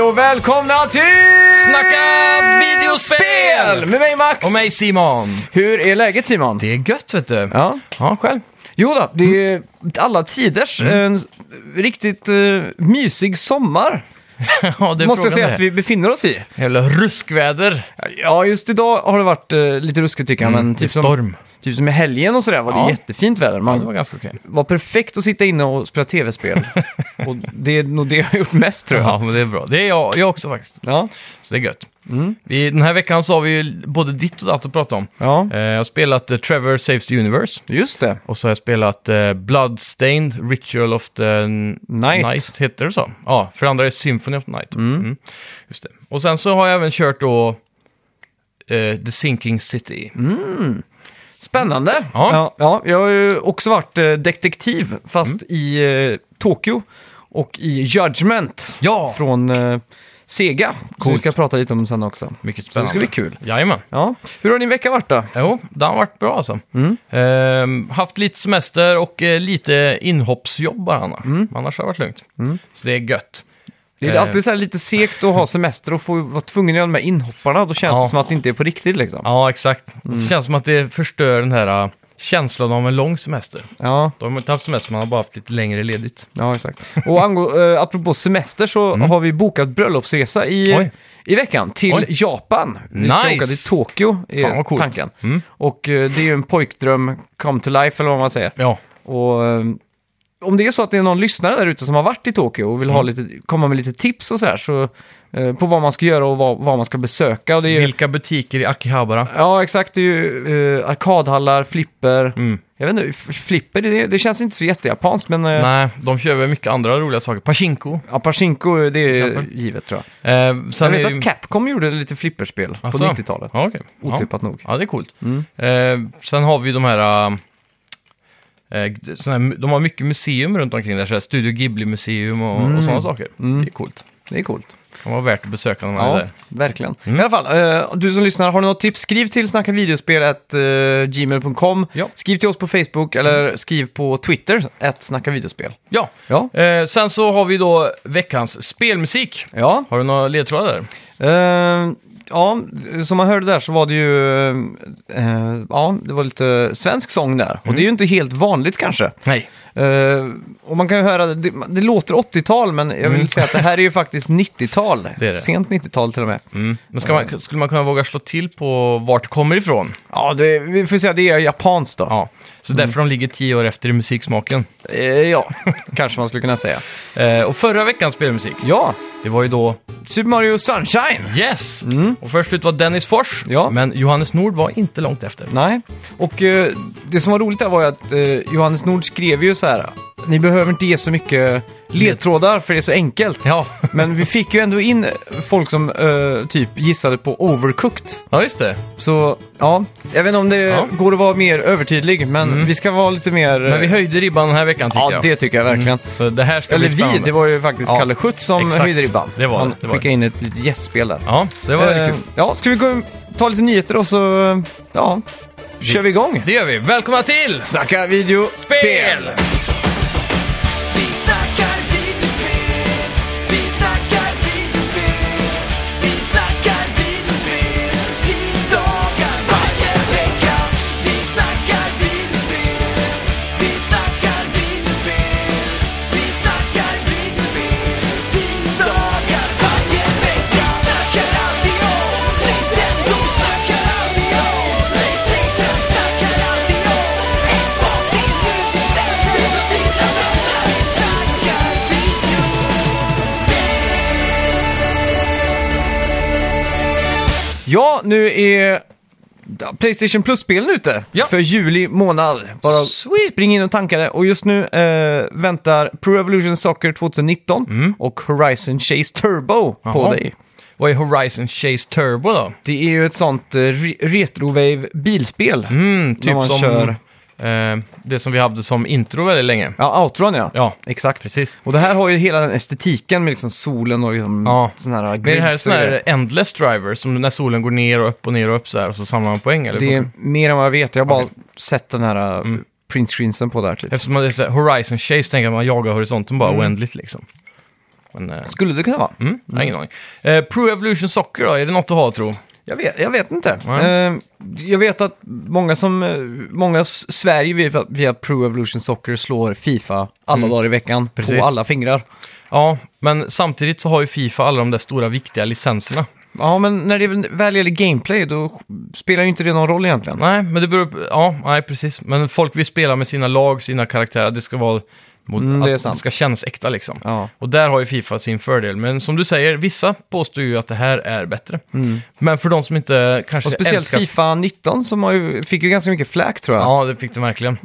Hej och välkomna till Snacka videospel! Med mig Max! Och mig Simon. Hur är läget Simon? Det är gött vet du. Ja. Ja, själv. Jo då, det är alla tiders. Mm. En s- riktigt uh, mysig sommar, ja, det är måste jag frågan säga det. att vi befinner oss i. Jävla ruskväder. Ja, just idag har det varit eh, lite ruskigt tycker jag, men Mm, det är typ som, storm. Typ som i helgen och sådär var det Ja. jättefint väder. Ja, Man det var ganska okej. var perfekt att sitta inne och spela tv-spel. och det är nog det jag har gjort mest tror jag. Ja, men det är bra. Det är jag, jag också faktiskt. Ja, Så det är gött. Vi, den här veckan så har vi ju både ditt och datt att prata om. ja. Eh, jag har spelat eh, Trevor Saves the Universe. just det. Och så har jag spelat eh, Bloodstained Ritual of the Night. heter det så? Ja, för det andra är Symphony of the Night. Mm. Just det. Och sen så har jag även kört då eh, The Sinking City. Spännande. Ja. Ja, ja, jag har ju också varit eh, detektiv, fast Mm. i eh, Tokyo och i Judgment Ja! från eh, Sega. Som vi Coolt. ska prata lite om sen också. Mycket Så det spännande. ska bli kul. Jajamän. Ja. Hur har din vecka varit då? Jo, det har varit bra alltså. Mm. Ehm, haft lite semester och eh, lite inhoppsjobb bara. Anna. Mm. Annars har det varit lugnt. Så det är gött. Det är Eh. alltid så här lite segt att ha semester och få vara tvungen att göra de här inhopparna. Då känns Ja. det som att det inte är på riktigt liksom. Ja, exakt. Mm. Det känns som att det förstör den här uh, känslan av en lång semester. Ja, Då har man inte haft semester, man har bara haft lite längre ledigt. ja exakt. Och angå, eh, apropå semester så har vi bokat bröllopsresa i, Mm. Oj. i veckan till Oj. Japan. Vi ska Nice. åka till Tokyo, är Fan, vad coolt. tanken. Mm. Och eh, det är ju en pojkdröm come to life, eller vad man säger. Ja, Och eh, om det är så att det är någon lyssnare där ute som har varit i Tokyo och vill ha Mm. lite, komma med lite tips och sådär, så eh, på vad man ska göra och vad, vad man ska besöka. Och det är ju, vilka butiker i Akihabara? Ja, exakt. Det är ju eh, arkadhallar, flipper. Mm. Jag vet inte, flipper, det, det känns inte så jättejapanskt, men eh, Nej, de kör väl mycket andra roliga saker. Pachinko. ja, Pachinko, det är exempel. givet tror jag. Eh, Jag sen vet är det- att Capcom gjorde lite flipperspel Asså? på 90-talet. Ja, okej. ja. Otippat nog. ja, det är coolt. Mm. Eh, sen har vi de här... Såna här, de har mycket museum runt omkring där, så här Studio Ghibli-museum och, Mm. och sådana saker. Mm. Det är coolt. Det är coolt. kan vara värt att besöka när man är Ja, där. verkligen. Mm. I alla fall, eh, du som lyssnar, har du något tips? Skriv till snackavideospel.gmail.com. Ja. Skriv till oss på Facebook eller skriv på Twitter, att snackavideospel. Ja, Ja. eh, sen så har vi då veckans spelmusik. Ja. Har du några ledtrådar där? Eh, ja, som man hörde där så var det ju, eh, ja, det var lite svensk sång där. Och det är ju inte helt vanligt kanske. Nej. Eh, och man kan ju höra, det, det låter 80-tal, men jag vill Mm. säga att det här är ju faktiskt 90-tal. Det är det. Sent 90-tal till och med. Mm. Men ska man, skulle man kunna våga slå till på vart det kommer ifrån? Ja, det, vi får säga att det är japanskt då. Ja, så därför de ligger tio år efter i musiksmaken. Eh, ja, kanske man skulle kunna säga. Eh, och förra veckans spelmusik, Ja, det var ju då Super Mario Sunshine. Yes! Och först ut var Dennis Fors, Ja. men Johannes Nord var inte långt efter. Nej, och eh, det som var roligt där var ju att eh, Johannes Nord skrev ju så här, ni behöver inte ge så mycket ledtrådar för det är så enkelt. Ja, Men vi fick ju ändå in folk som eh, typ gissade på Overcooked. ja just det. Så ja, jag vet inte om det Ja. går att vara mer övertydlig, men vi ska vara lite mer... Men vi höjde ribban den här veckan tycker Ja, jag. det tycker jag verkligen. Så det här ska Eller bli vi, spännande. det var ju faktiskt Ja, Kalle Schütz som exakt. höjde ribban. Det var det, Han det var skickade in ett litet gästspel där. Ja, så det var väldigt Eh, kul. ja, ska vi gå, ta lite nyheter och så ja, kör vi igång. Det gör vi. Välkomna till Snacka video, Spel! Vi Ja, nu är Playstation Plus-spelen ute Ja. för juli månad. Bara Sweet. spring in och tanka det. Och just nu eh, väntar Pro Evolution Soccer 2019 och Horizon Chase Turbo på Mm. Jaha. dig. Vad är Horizon Chase Turbo då? Det är ju ett sånt eh, re- retrowave bilspel. Mm, typ man som kör- eh, det som vi hade som intro väldigt länge. Ja, outron ja. Ja, Exakt. precis. Och det här har ju hela den estetiken med liksom solen och liksom Ja. sån här Men är det här grids sån här endless driver, som när solen går ner och upp och ner och upp så här och så samlar man poäng? Eller Det är mer än vad jag vet. Jag har bara sett den här uh, Mm. printscreensen på där typ. Eftersom det är så här, Horizon Chase tänker jag att man jagar horisonten bara Mm. oändligt liksom. Men, eh, Skulle det kunna vara? mm, jag har ingen aning. Eh, Pro Evolution Soccer då, är det något att ha tro? Jag vet, jag vet inte. Eh, jag vet att många som, eh, många s- Sverige via, via Pro Evolution Soccer slår Fifa alla dagar i veckan Mm. Precis. på alla fingrar. Ja, men samtidigt så har ju Fifa alla de där stora viktiga licenserna. Ja, men när det väl gäller gameplay då spelar ju inte det någon roll egentligen. Nej, men det beror på... Ja, nej, precis. Men folk vill spela med sina lag, sina karaktärer. Det ska vara... Mot, Mm, det är att sant. det ska kännas äkta liksom. Ja. Och där har ju Fifa sin fördel. Men som du säger, vissa påstår ju att det här är bättre. Men för de som inte kanske Mm. Och speciellt älskar... Fifa 19 som har ju, fick ju ganska mycket flack tror jag. Ja, det fick de verkligen.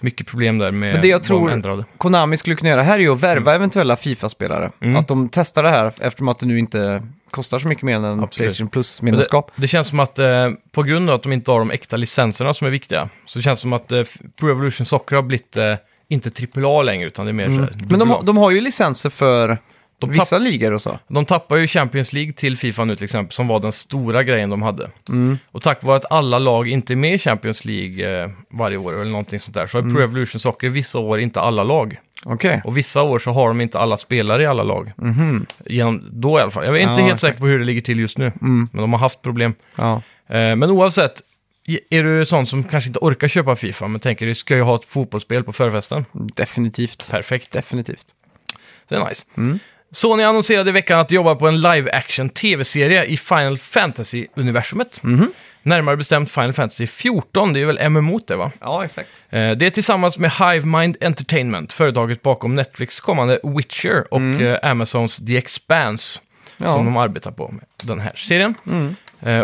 Mycket problem där med Men det jag vad de tror ändrade. Konami skulle kunna göra här är ju att värva Mm. eventuella Fifa-spelare. Att de testar det här eftersom att det nu inte kostar så mycket mer än en Absolut. Playstation Men Plus-medlemskap. Det, det känns som att eh, på grund av att de inte har de äkta licenserna som är viktiga, så känns det som att eh, Pro Evolution Soccer har blivit eh, inte AAA längre, utan det är mer så här, Mm. Men de, de har ju licenser för De vissa ligor och så. De tappar ju Champions League till Fifa nu till exempel, som var den stora grejen de hade. Mm. Och tack vare att alla lag inte är med i Champions League eh, varje år eller någonting sånt där, så har Mm. Pro Evolution Soccer vissa år inte alla lag. Okej. Och vissa år så har de inte alla spelare i alla lag. Genom, då i alla fall. Jag är inte. Ja, helt exakt. Mm. säker på hur det ligger till just nu, men de har haft problem. Ja. Eh, men oavsett, är du sån som kanske inte orkar köpa Fifa, men tänker ska jag ha ett fotbollsspel på förfesten? Definitivt. Perfekt. Definitivt. Det är nice. Mm. Sony annonserade i veckan att de jobbar på en live-action tv-serie i Final Fantasy-universumet. Mhm. Närmare bestämt Final Fantasy 14, det är väl MMO det va? Ja, exakt. Eh, Det är tillsammans med Hivemind Entertainment, företaget bakom Netflix kommande Witcher och eh, Amazons The Expanse, Mm. Ja. som de arbetar på med den här serien. Eh,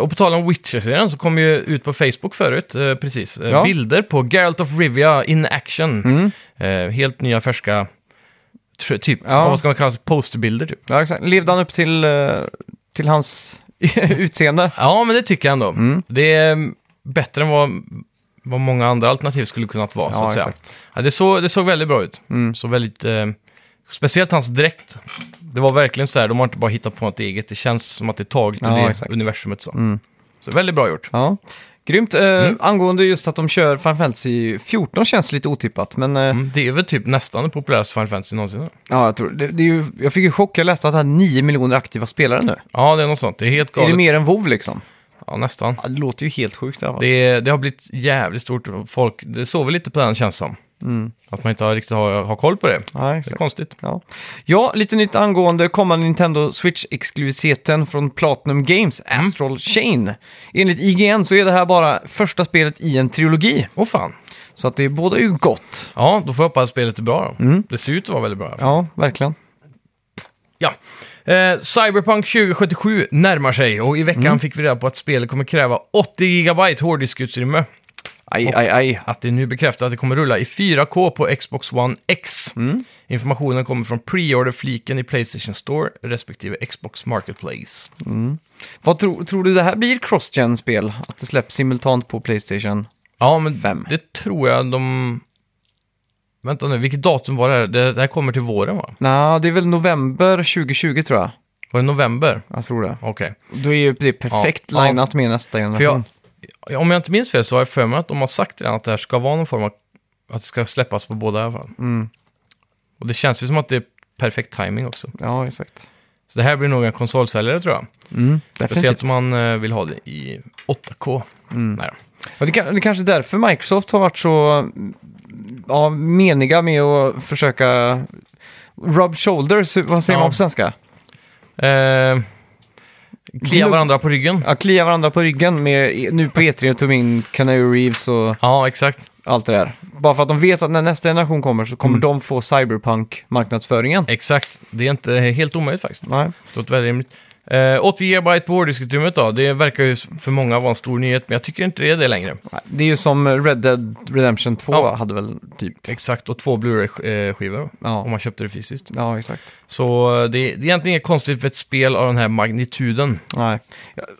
Och på tal om Witcher-serien så kom ju ut på Facebook förut, eh, precis, eh, Ja. Mm. bilder på Geralt of Rivia in action. Eh, Helt nya färska, typ, Ja. vad ska man kalla det, posterbilder typ. Ja, exakt. Levde han upp till, eh, till hans utseende? Ja, men det tycker jag ändå. Mm. Det är mm, bättre än vad, vad många andra alternativ skulle kunnat vara, så Ja, att säga. Ja, det, såg, det såg väldigt bra ut. Mm. Så väldigt, eh, speciellt hans dräkt. Det var verkligen så här, de har inte bara hittat på något eget. Det känns som att det är taget ur Ja, det exakt. Mm. universumet. Så. så väldigt bra gjort. Ja. Grymt. Eh, Angående just att de kör Final Fantasy 14 känns lite otippat, men eh, Mm, det är väl typ nästan det populäraste Final Fantasy någonsin. ja, jag tror det, det är ju, Jag fick ju chock, jag läste att han har 9 miljoner aktiva spelare nu. Ja, det är något sånt. Det är helt Är galet. det mer än WoW liksom? Ja, nästan. Ja, det låter ju helt sjukt i alla fall. Det, det har blivit jävligt stort. Folk, det sover lite på den känns som. Att man inte har, riktigt har, har koll på det. Ja, Det är Mm. konstigt. Ja. ja, lite nytt angående kommande Nintendo Switch-exklusiviteten från Platinum Games, Mm. Astral Chain. Enligt IGN så är det här bara första spelet i en trilogi. Åh fan. Så att det båda ju gott. Ja, då får jag hoppas att spelet är bra då. Det ser ut att vara väldigt bra. Mm. Ja, verkligen. Ja. Eh, Cyberpunk 2077 närmar sig och i veckan Mm. fick vi reda på att spelet kommer kräva 80 GB hårddiskutrymme. Aj, aj, aj. Att det nu bekräftat att det kommer rulla i 4K på Xbox One X. Mm. Informationen kommer från pre-order-fliken i Playstation Store respektive Xbox Marketplace. Vad tror, tror du det här blir cross-gen-spel? Att det släpps simultant på Playstation? Ja, men Fem. det tror jag de... Vänta nu, vilket datum var det här? Det, det här kommer till våren va? Nej, det är väl november 2020 tror jag. Var det november? Jag tror det. Okej. Då är ju det perfekt Ja. linat med nästa För generation. jag, om jag inte minns fel så har jag för mig att de har sagt redan att det här ska vara någon form av... Att det ska släppas på båda i alla fall. Mm. Och det känns ju som att det är perfekt timing också. Ja, exakt. Så det här blir nog en konsolsäljare tror jag. Mm, Speciellt om man eh, vill ha det i 8K. Mm. Nej. Och det, kan, det kanske är därför Microsoft har varit så mm, ja, meniga med att försöka rub shoulders, vad säger Ja. man på svenska? Eh, klia varandra på ryggen. Ja, klia varandra på ryggen med, nu på E3 tog vi in Canary Reeves och Ja, exakt. allt det där. Bara för att de vet att när nästa generation kommer så kommer de få Cyberpunk-marknadsföringen. Exakt. Det är inte helt omöjligt faktiskt. Nej. Det låter väldigt rimligt. Eh, 80 GB på hårddiskutrymmet då, det verkar ju för många vara en stor nyhet, men jag tycker inte det är det längre. Det är ju som Red Dead Redemption 2 Ja. hade väl typ. Exakt, och två Blu-ray-skivor Ja. om man köpte det fysiskt. Ja, exakt. Så eh, det, det är egentligen inget konstigt för ett spel av den här magnituden. Nej.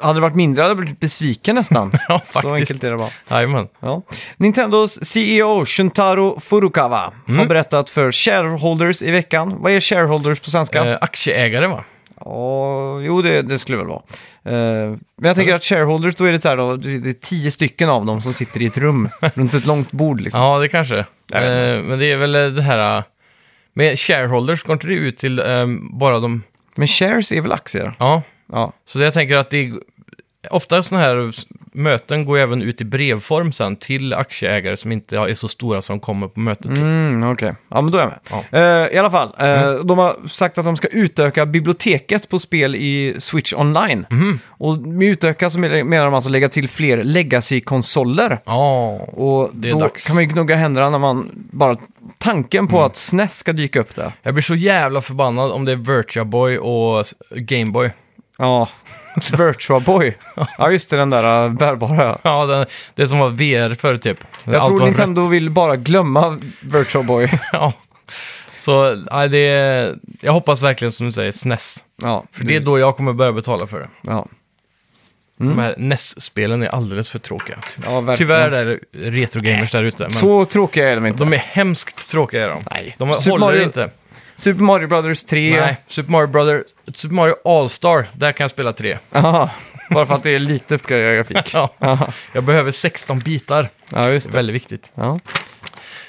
Hade det varit mindre hade jag blivit besviken nästan. Ja, Så faktiskt. enkelt är det bara. Jajamän. Ja. Nintendos CEO Shuntaro Furukawa Mm. har berättat för shareholders i veckan. Vad är shareholders på svenska? Eh, aktieägare va? Ja, jo, det, det skulle väl vara. Eh, men jag tänker att shareholders, då är det så här då, det är tio stycken av dem som sitter i ett rum runt ett långt bord liksom. Ja, det kanske. Eh, men det är väl eh, det här... Med shareholders går inte det ut till bara de... Men shares är väl aktier? Ja, Ja. så jag tänker att det är... Ofta sådana här möten går ju även ut i brevform sen till aktieägare som inte är så stora som kommer på mötet. Mm, okej. Ja, men då är jag med. Ja. Mm. Eh, I alla fall, eh, de har sagt att de ska utöka biblioteket på spel i Switch Online. Mhm. Och med utöka så menar de alltså lägga till fler legacy-konsoler. Ja, Och då dags. kan man ju gnugga händerna när man bara... Tanken på att SNES ska dyka upp där. jag blir så jävla förbannad om det är Virtua Boy och Game Boy. Ja, Virtua Boy. Ja, just det, den där äh, bärbara. Ja, den, det som var VR förr typ. Jag Allt tror var Nintendo rött. vill bara glömma Virtua Boy. Ja. Så nej, det är, jag hoppas verkligen som du säger SNES. Ja, För det är då jag kommer börja betala för det. Ja, De här NES-spelen är alldeles för tråkiga. ja verkligen. Tyvärr är det retrogamers där ute. Men Så tråkiga är de inte. de är hemskt tråkiga är de. Nej. De Super håller Mario- inte. Super Mario Brothers 3. Nej, Super Mario Brother, Super Mario All-Star, där kan jag spela tre. Aha, bara för att det är lite uppgraderad grafik. Ja, Aha. jag behöver 16 bitar. Ja, just Det är det. väldigt viktigt. Ja.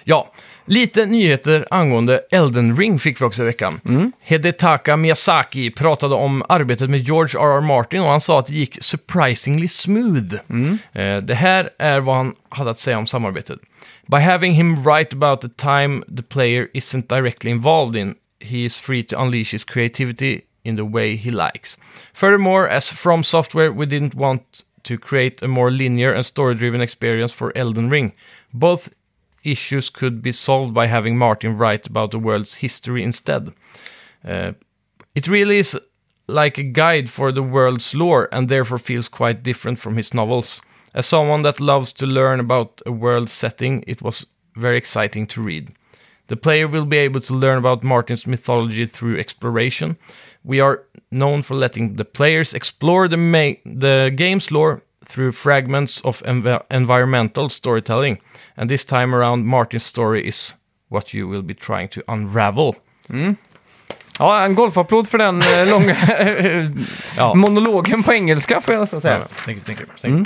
Ja, lite nyheter angående Elden Ring fick vi också i veckan. Hidetaka Miyazaki pratade om arbetet med George R.R. Martin och han sa att det gick surprisingly smooth. Eh, det här är vad han hade att säga om samarbetet. By having him write about the time the player isn't directly involved in, he is free to unleash his creativity in the way he likes. Furthermore, as From Software, we didn't want to create a more linear and story-driven experience for Elden Ring. Both issues could be solved by having Martin write about the world's history instead. Uh, it really is like a guide for the world's lore and therefore feels quite different from his novels. As someone that loves to learn about a world setting, it was very exciting to read. The player will be able to learn about Martin's mythology through exploration. We are known for letting the players explore the, the game's lore through fragments of env- environmental storytelling. And this time around, Martin's story is what you will be trying to unravel. ja, en golfapplåd för den eh, långa Ja. monologen på engelska får jag nästan säga. Ja, tänk, tänk, tänk. Mm,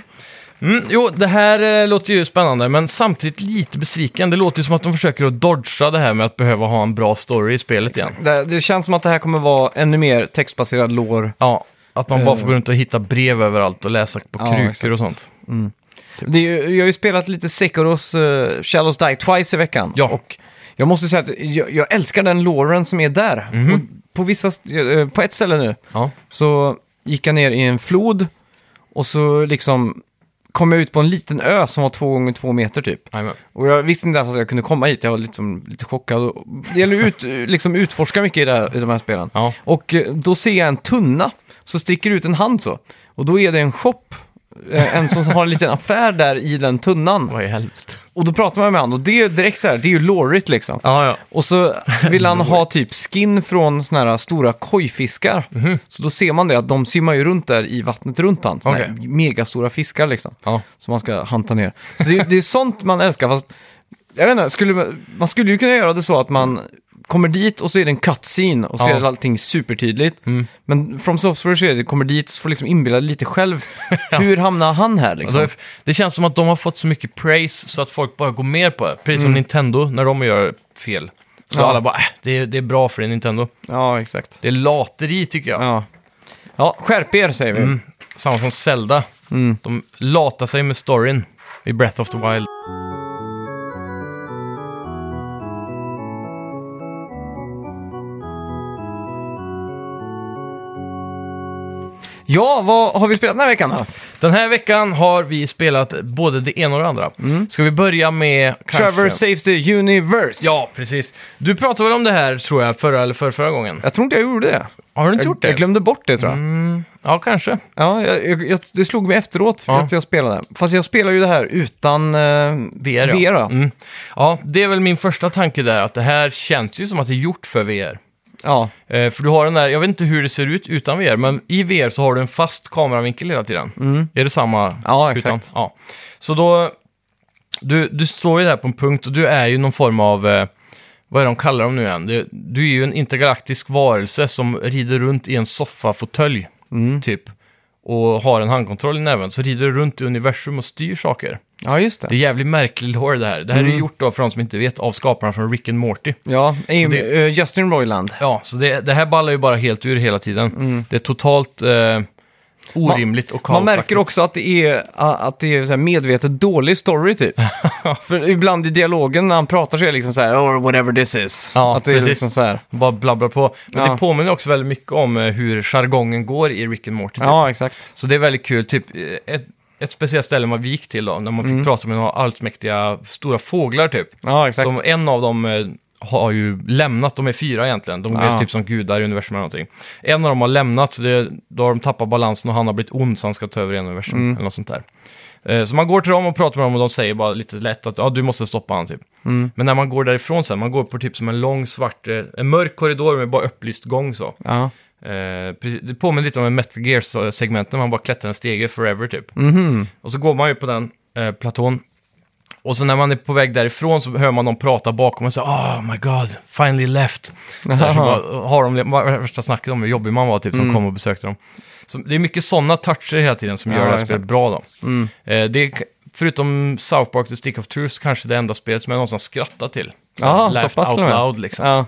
jo, det här eh, låter ju spännande, men samtidigt lite besviken. Det låter ju som att de försöker att dodga det här med att behöva ha en bra story i spelet igen. Det, det känns som att det här kommer vara ännu mer textbaserad lore. Ja, att man bara får gå runt och hitta brev överallt och läsa på Ja, krukor exakt. och sånt. Det är, ju- jag har ju spelat lite Sekoros uh, Shadows Die Twice i veckan. Ja. Och jag måste säga att jag, jag älskar den loren som är där. Mhm. Och på, vissa, st- eh, på ett ställe nu Ja, så gick jag ner i en flod och så liksom kom jag ut på en liten ö som var två gånger två meter typ. jajamän. Och jag visste inte ens att jag kunde komma hit, jag var liksom lite chockad. Det gäller att ut, liksom utforska mycket i, det här, i de här spelen. Ja. Och eh, då ser jag en tunna, så sticker ut en hand så. Och då är det en shop, en som har en liten affär där i den tunnan. Vad i helvete. Och då pratar man med honom och det är direkt så här, det är ju lårigt liksom. Ja, ja. Och så vill han ha typ skin från såna här stora kojfiskar. Så då ser man det att de simmar ju runt där i vattnet runt han. Såna här Okej. megastora fiskar liksom. ja. Som man ska hanta ner. Så det, är- det är sånt man älskar, fast jag vet inte, skulle, man- man skulle ju kunna göra det så att man kommer dit och så är det en cutscene och så Ja. är allting supertydligt. Mm. Men från software så är det, kommer dit så får liksom inbilla dig lite själv. Hur hamnar han här liksom? Alltså, det känns som att de har fått så mycket praise så att folk bara går med på det. Precis Mm. som Nintendo när de gör fel. Så Ja. alla bara, äh, det, är, det är bra för det Nintendo. Ja, exakt. Det är lateri tycker jag. Ja. ja, skärp er säger vi. Mm. Samma som Zelda. Mm. De latar sig med storyn i Breath of the Wild. Ja, vad har vi spelat den här veckan då? Den här veckan har vi spelat både det ena och det andra. Ska vi börja med... kanske- Mm. Trevor Saves the Universe. Ja, precis. Du pratade väl om det här, tror jag, förra eller förra, förra gången? Jag tror inte jag gjorde det. Har du inte Jag, gjort det? jag glömde bort det tror jag. Mm, ja, kanske. Ja, jag, jag, jag, det slog mig efteråt för Ja. att jag spelade. Fast jag spelar ju det här utan eh, VR, VR ja. då. Mm. Ja, det är väl min första tanke där, att det här känns ju som att det är gjort för VR. Ja, Eh, för du har den där, jag vet inte hur det ser ut utan VR, men i VR så har du en fast kameravinkel hela tiden. Är det samma? Mm. Ja, exakt. Utan? Ja. Så då, du, du står ju där på en punkt och du är ju någon form av, eh, vad är de kallar dem nu igen? Du, du är ju en intergalaktisk varelse som rider runt i en soffafåtölj, Mm. typ. Och har en handkontroll i näven, så rider du runt i universum och styr saker. Ja, just Det är det. jävligt märklig lore det här. Det här är ju gjort då, för de som inte vet, av skaparna från Rick and Morty. Ja, Amy, det- eh, Justin Roiland. Ja, så det, det här ballar ju bara helt ur hela tiden. Det är totalt eh, orimligt och Mm. Man kaosaktigt. märker också att det är, att det är så här medvetet dålig story typ. För ibland i dialogen när han pratar så är det liksom så här, or whatever this is. Ja, att det är precis. liksom så här. Bara blabblar på. Men Ja. det påminner också väldigt mycket om eh, hur jargongen går i Rick and Morty. Typ. Ja, exakt. Så det är väldigt kul. Typ, eh, ett, ett speciellt ställe man vi gick till då, när man fick Mm. prata med några allsmäktiga stora fåglar typ. Ja, exakt. Som en av dem eh, har ju lämnat, de är fyra egentligen, de är Ja. typ som gudar i universum eller någonting. En av dem har lämnat, så det, då har de tappat balansen och han har blivit ond så han ska ta över en universum, Mm. eller något sånt där. Eh, Så man går till dem och pratar med dem och de säger bara lite lätt att ja, du måste stoppa han typ. Mm. Men när man går därifrån sen, man går på typ som en lång svart, eh, en mörk korridor med bara upplyst gång så. Ja. Eh, det påminner lite om en Metal Gear-segment när man bara klättrar en stege forever typ. Mhm. Och så går man ju på den eh, platån. Och så när man är på väg därifrån så hör man dem prata bakom och säga Oh my god, finally left. Så där, så bara, har de värsta snacket om hur jobbig man var typ som kom och besökte dem. Så det är mycket sådana toucher hela tiden som Mm. Ja, gör det här exakt. spelet bra då. Mm. Eh, det är, k- förutom South Park The Stick of Truth kanske det enda spelet som jag någonsin skrattat till. Ja, här, så pass out loud liksom. Ja,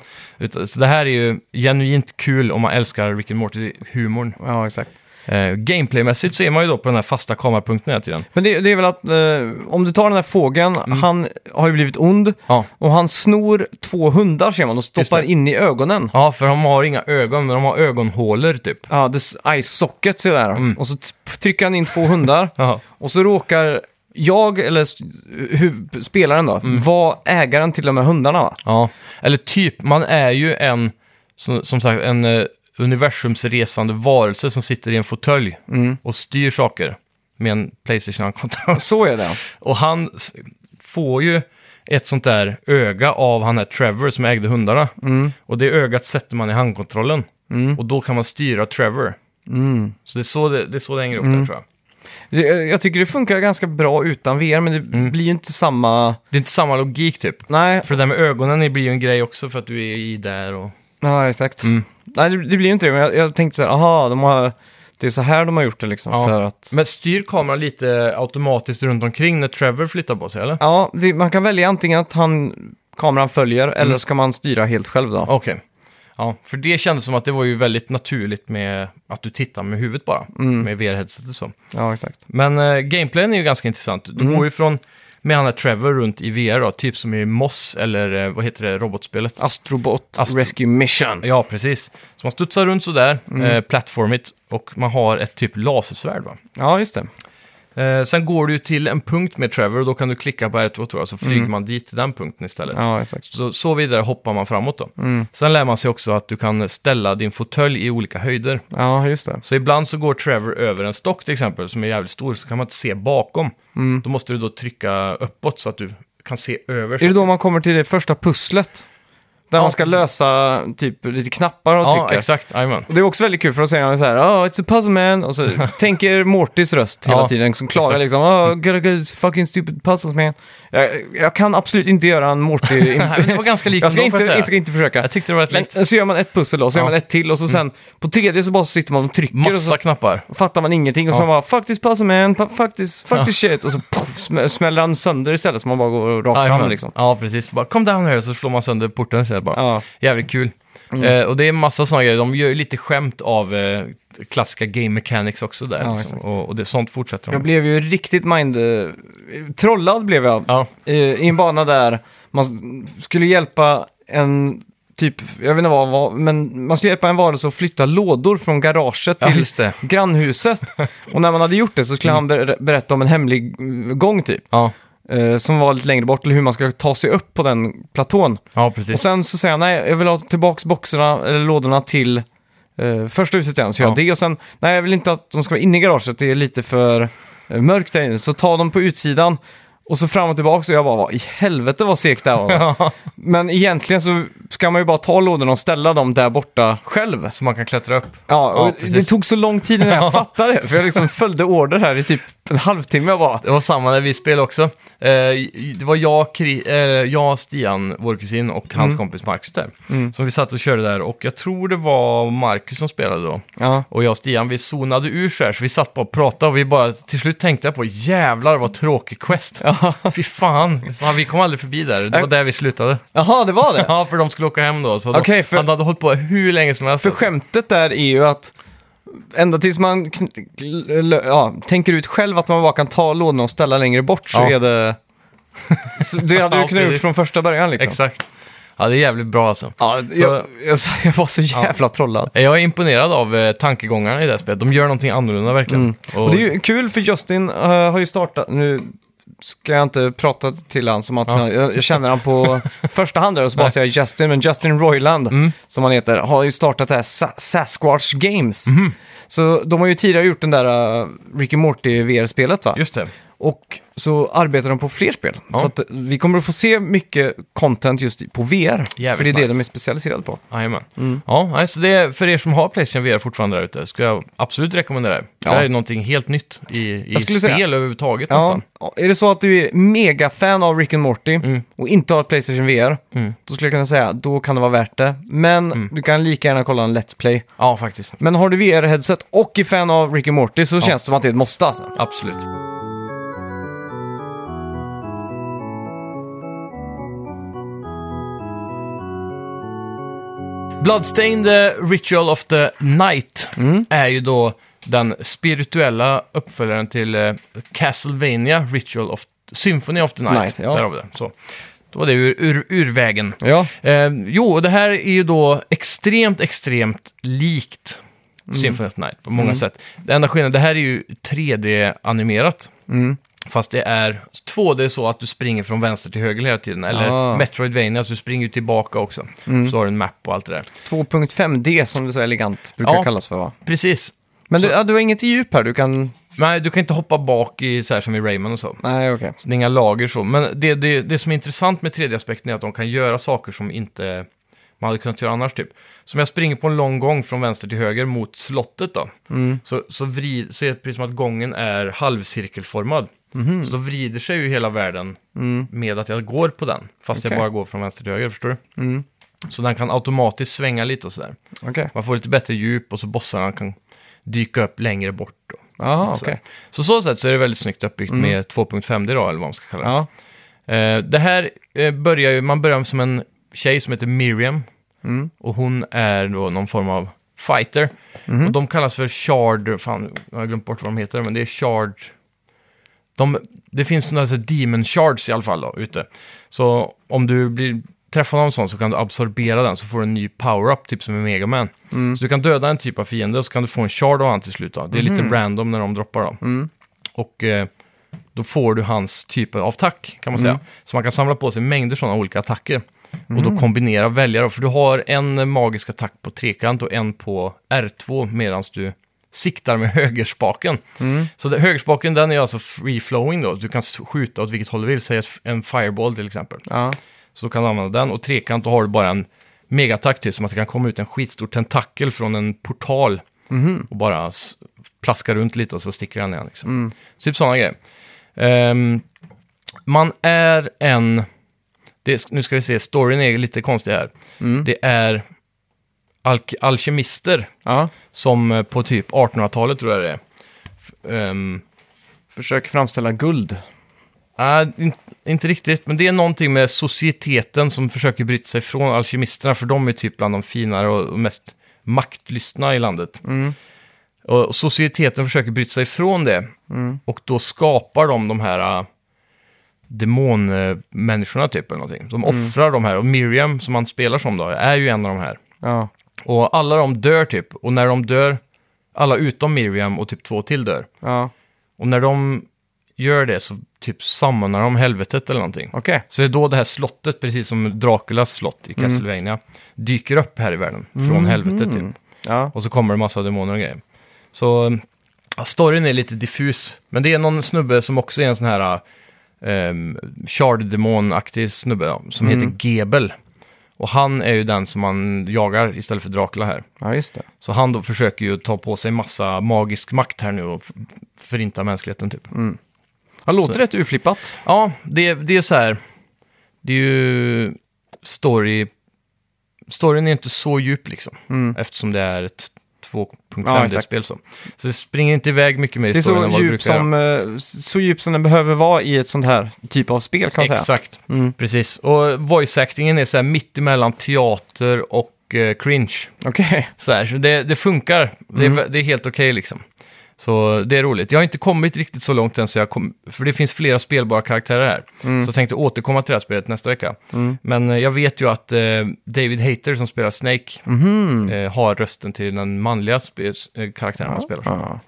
Så det här är ju genuint kul om man älskar Rick and Morty-humorn. ja, exakt. Eh, Gameplaymässigt så är man ju då på den här fasta kamerapunkten hela tiden. Men det, det är väl att eh, om du tar den här fågeln, Mm. han har ju blivit ond Ja. och han snor två hundar ser man och stoppar det. in i ögonen. ja, för de har inga ögon, men de har ögonhålor typ. Ja, the eye socket ser där. Mm. Och så trycker han in två hundar och så råkar jag, eller s- hu- spelaren då, Mm. vara ägaren till de här hundarna va? ja. Eller typ, man är ju en, som, som sagt, en eh, universumsresande varelse som sitter i en fåtölj Mm. och styr saker med en Playstation-kontroll. Så är det. och han s- får ju ett sånt där öga av han här Trevor som ägde hundarna. Mm. Och det ögat sätter man i handkontrollen. Mm. Och då kan man styra Trevor. Så det är så det, det, är så det hänger ihop där tror jag. Jag tycker det funkar ganska bra utan VR, men det Mm. blir ju inte samma... Det är inte samma logik typ. Nej, För det där med ögonen blir ju en grej också för att du är i där och... ja, exakt. Mm. Nej, det, det blir ju inte det, men jag, jag tänkte så här, aha, de har, det är så här de har gjort det liksom. Ja. För att... Men styr kameran lite automatiskt runt omkring när Trevor flyttar på sig eller? Ja, det, man kan välja antingen att han, kameran följer, eller Mm. så kan man styra helt själv då. Okej. Ja, för det kändes som att det var ju väldigt naturligt med att du tittar med huvudet bara. Mm. Med VR-headset och så. Ja, exakt. Men uh, gameplayen är ju ganska intressant. Du Mm. går ju från med han här Trevor runt i VR då, typ som i Moss eller eh, vad heter det, robotspelet? Astrobot Astro- Rescue Mission. Ja, precis. Så man studsar runt sådär, Mm. eh, plattformigt, och man har ett typ lasersvärd va? Ja, just det. Eh, sen går du ju till en punkt med Trevor och då kan du klicka på R2 tror jag, så flyger man dit till den punkten istället. Mm. Ja, exakt. Så, så vidare hoppar man framåt då. Mm. Sen lär man sig också att du kan ställa din fåtölj i olika höjder. Ja, just det. Så ibland så går Trevor över en stock till exempel, som är jävligt stor, så kan man inte se bakom. Mm. Då måste du då trycka uppåt så att du kan se över. Är det då man kommer till det första pusslet? Där Ja, man ska lösa typ lite knappar och Ja, trycker. exakt. Jajamän. Och det är också väldigt kul för att säga så här, oh, it's a puzzle man, och så tänker Mortys röst hela Ja, tiden som klagar exakt. liksom, oh, gotta go fucking stupid puzzles man. Jag, jag kan absolut inte göra en Morty... Nej, men det var ganska likt jag ska ändå, får inte, jag säga. inte försöka. Jag tyckte det var rätt likt. Men så gör man ett pussel då, så gör Ja. Mm. man ett till och så sen på tredje så bara sitter man och trycker och Massa så knappar. fattar man ingenting och så Ja. bara fuck this puzzle man, fu- fuck this, fuck this shit och så puff, sm- smäller han sönder istället så man bara går rakt fram Jajamän. liksom. Ja, precis. Bara come down here, så slår man sönder porten istället bara. Ja, Jävligt kul. Mm. Eh, och det är massa sådana grejer. De gör ju lite skämt av eh, klassiska game mechanics också där. Ja, liksom. och, och det, sånt fortsätter de jag blev ju riktigt mind... eh, trollad blev jag Ja, eh, i en bana där man skulle hjälpa en typ, jag vet inte vad, vad men man skulle hjälpa en varelse att flytta lådor från garaget ja, till grannhuset. och när man hade gjort det så skulle han ber- berätta om en hemlig gång typ. Ja, eh, som var lite längre bort, eller hur man ska ta sig upp på den platån. ja Och precis. sen så säger han, nej, jag vill ha tillbaka boxarna, eller lådorna till eh, första huset igen. Så gör jag Ja. det och sen, nej, jag vill inte att de ska vara inne i garaget, det är lite för eh, mörkt där inne. Så ta dem på utsidan. Och så fram och tillbaka, så jag bara, vad i helvete vad segt det här var. Men egentligen så ska man ju bara ta lådorna och ställa dem där borta själv. Så man kan klättra upp. Ja, och precis. det tog så lång tid innan jag fattade det, för jag liksom följde order här i typ en halvtimme bara. Det var samma när vi spelade också. Eh, det var jag, Kri- eh, jag, Stian, vår kusin och hans kompis Marcus där. Som vi satt och körde där och jag tror det var Marcus som spelade då. Ja. Och jag och Stian, vi zonade ur så här, så vi satt bara och pratade och vi bara, till slut tänkte jag på jävlar vad tråkig quest. Fy fan, fan, vi kom aldrig förbi där. Det var där vi slutade. Jaha, det var det? Ja, för de skulle åka hem då. Så Okej, de, för- Han hade hållit på hur länge som helst. För skämtet där är ju att ända tills man ja, tänker ut själv att man bara kan ta lådorna och ställa längre bort så Ja. är det... Så det hade du Ja, kunnat gjort från första början liksom. Exakt. Ja, det är jävligt bra alltså. Ja, jag, jag, jag var så jävla trollad. Jag är imponerad av eh, tankegångarna i det här spelet. De gör någonting annorlunda verkligen. Mm. Och det är ju kul för Justin eh, har ju startat, nu ska jag inte prata till han som att Ja. han, jag, jag känner han på första hand där och så bara säga Justin, men Justin Roiland Mm. som han heter har ju startat det här Sa- Sasquatch Games. Mhm. Så de har ju tidigare gjort den där uh, Ricky Morty VR-spelet va? Just det. Och så arbetar de på fler spel. Ja. Så att vi kommer att få se mycket content just på VR. för det är det nice. de är specialiserade på. Jajamän. Mm. Ja, nej, så det är för er som har Playstation VR fortfarande där ute, skulle jag absolut rekommendera det. Ja. Det här är någonting helt nytt i, i spel säga- överhuvudtaget Ja, nästan. är det så att du är mega-fan av Rick and Morty Mm. och inte har Playstation VR, Mm. då skulle jag kunna säga då kan det vara värt det. Men du kan lika gärna kolla en Let's Play. Ja, faktiskt. Men har du VR-headset och är fan av Rick and Morty så känns det som att det är ett måste alltså. Absolut. Bloodstained Ritual of the Night Mm. är ju då den spirituella uppföljaren till eh, Castlevania Ritual of Symphony of the Night. Night, ja. Där har vi det. Så. Då var det ur, ur, ur vägen. Ja, Eh, jo, och det här är ju då extremt, extremt likt Symphony of the Night på många sätt. Det enda skillnaden, det här är ju 3D-animerat. Mm. Fast det är 2D så att du springer från vänster till höger hela tiden. Eller Ah. Metroidvania, så du springer ju tillbaka också. Så har du en map och allt det där. 2.5D som det så elegant brukar Ja. kallas för va? Precis. Men du, ja, du har inget djup här, du kan... Nej, du kan inte hoppa bak i så här som i Rayman och så. Nej, okej. Så det är inga lager så. Men det, det, det som är intressant med 3D-aspekten är att de kan göra saker som inte man hade kunnat göra annars typ. Som jag springer på en lång gång från vänster till höger mot slottet då. Mm. Så, så, vrid, så är det precis som att gången är halvcirkelformad. Mhm. Så då vrider sig ju hela världen Mm. med att jag går på den. Fast Okej. jag bara går från vänster till höger, förstår du? Mm. Så den kan automatiskt svänga lite och sådär. Okej. Man får lite bättre djup och så bossarna kan dyka upp längre bort. Jaha, Så. okej. Så så sätt så är det väldigt snyggt uppbyggt med 2.5D då, eller vad man ska kalla det. Mm. Ja. Eh, det här eh, börjar ju, man börjar som en tjej som heter Miriam. Mm. Och hon är då någon form av fighter. Mhm. Och de kallas för shard, fan, jag har glömt bort vad de heter, men det är shard... De, det finns några demon shards i alla fall då, ute. Så om du blir träffar någon sån så kan du absorbera den så får du en ny power-up, typ som i Mega Man. Mm. Så du kan döda en typ av fiende och så kan du få en shard av han till slut. Då. Det är lite random när de droppar då. Mm. Och eh, då får du hans typ av attack, kan man säga. Mm. Så man kan samla på sig mängder sådana olika attacker. Och då kombinera, välja då. För du har en magisk attack på trekant och en på R2 medan du siktar med högerspaken. Mm. Så det, högerspaken den är alltså free-flowing då. Du kan skjuta åt vilket håll du vill, säg en fireball till exempel. Ja. Så då kan du använda den. Och trekant, då har du bara en megaattack till, som att det kan komma ut en skitstor tentakel från en portal Mhm. och bara plaska runt lite och så sticker den igen. Liksom. Mm. Typ sådana grejer. Ehm, man är en... Det, nu ska vi se, storyn är lite konstig här. Mm. Det är alk- alkemister ja. som eh, på typ 1800-talet tror jag det är. F- ehm, Försök framställa guld. Nej, in, inte riktigt. Men det är någonting med societeten som försöker bryta sig från alkemisterna. För de är typ bland de finare och, mest maktlystna i landet. Mm. Och, societeten försöker bryta sig från det. Mm. Och då skapar de de här äh, demonmänniskorna typ eller någonting. De offrar de här. Och Miriam som man spelar som då är ju en av de här. Ja. Och alla de dör typ. Och när de dör, alla utom Miriam och typ två till dör. Ja. Och när de gör det så typ sammanar de helvetet eller någonting. Okej. Så det är då det här slottet, precis som Draculas slott i Castlevania, dyker upp här i världen. Från helvetet typ. Ja. Och så kommer det massa demoner och grejer. Så ja, storyn är lite diffus. Men det är någon snubbe som också är en sån här um, shard-demon-aktig snubbe ja, som heter Gebel. Och han är ju den som man jagar istället för Dracula här. ja, just det. Så han då försöker ju ta på sig massa magisk makt här nu och f- förinta mänskligheten typ. Det låter Så- rätt urflippat. Ja, det, det är så här. Det är ju story... Storyn är inte så djup liksom. Eftersom det är ett Ja, 2.5D-spel så. Så det springer inte iväg mycket mer i Det storyn än så vad det brukar göra. som, eh, så djup som den behöver vara i ett sånt här typ av spel kan man säga. Exakt, Mm. precis. Och voice-actingen är så här mitt emellan teater och eh, cringe. Okej. Så, här, så det, det funkar. Det Mm. är, det är helt okej liksom. Så det är roligt. Jag har inte kommit riktigt så långt än, så jag kom, för det finns flera spelbara karaktärer här. Mm. Så jag tänkte återkomma till det här spelet nästa vecka. Men eh, jag vet ju att eh, David Hater som spelar Snake Mhm. eh, har rösten till den manliga spe, eh, karaktären han spelar. Ja.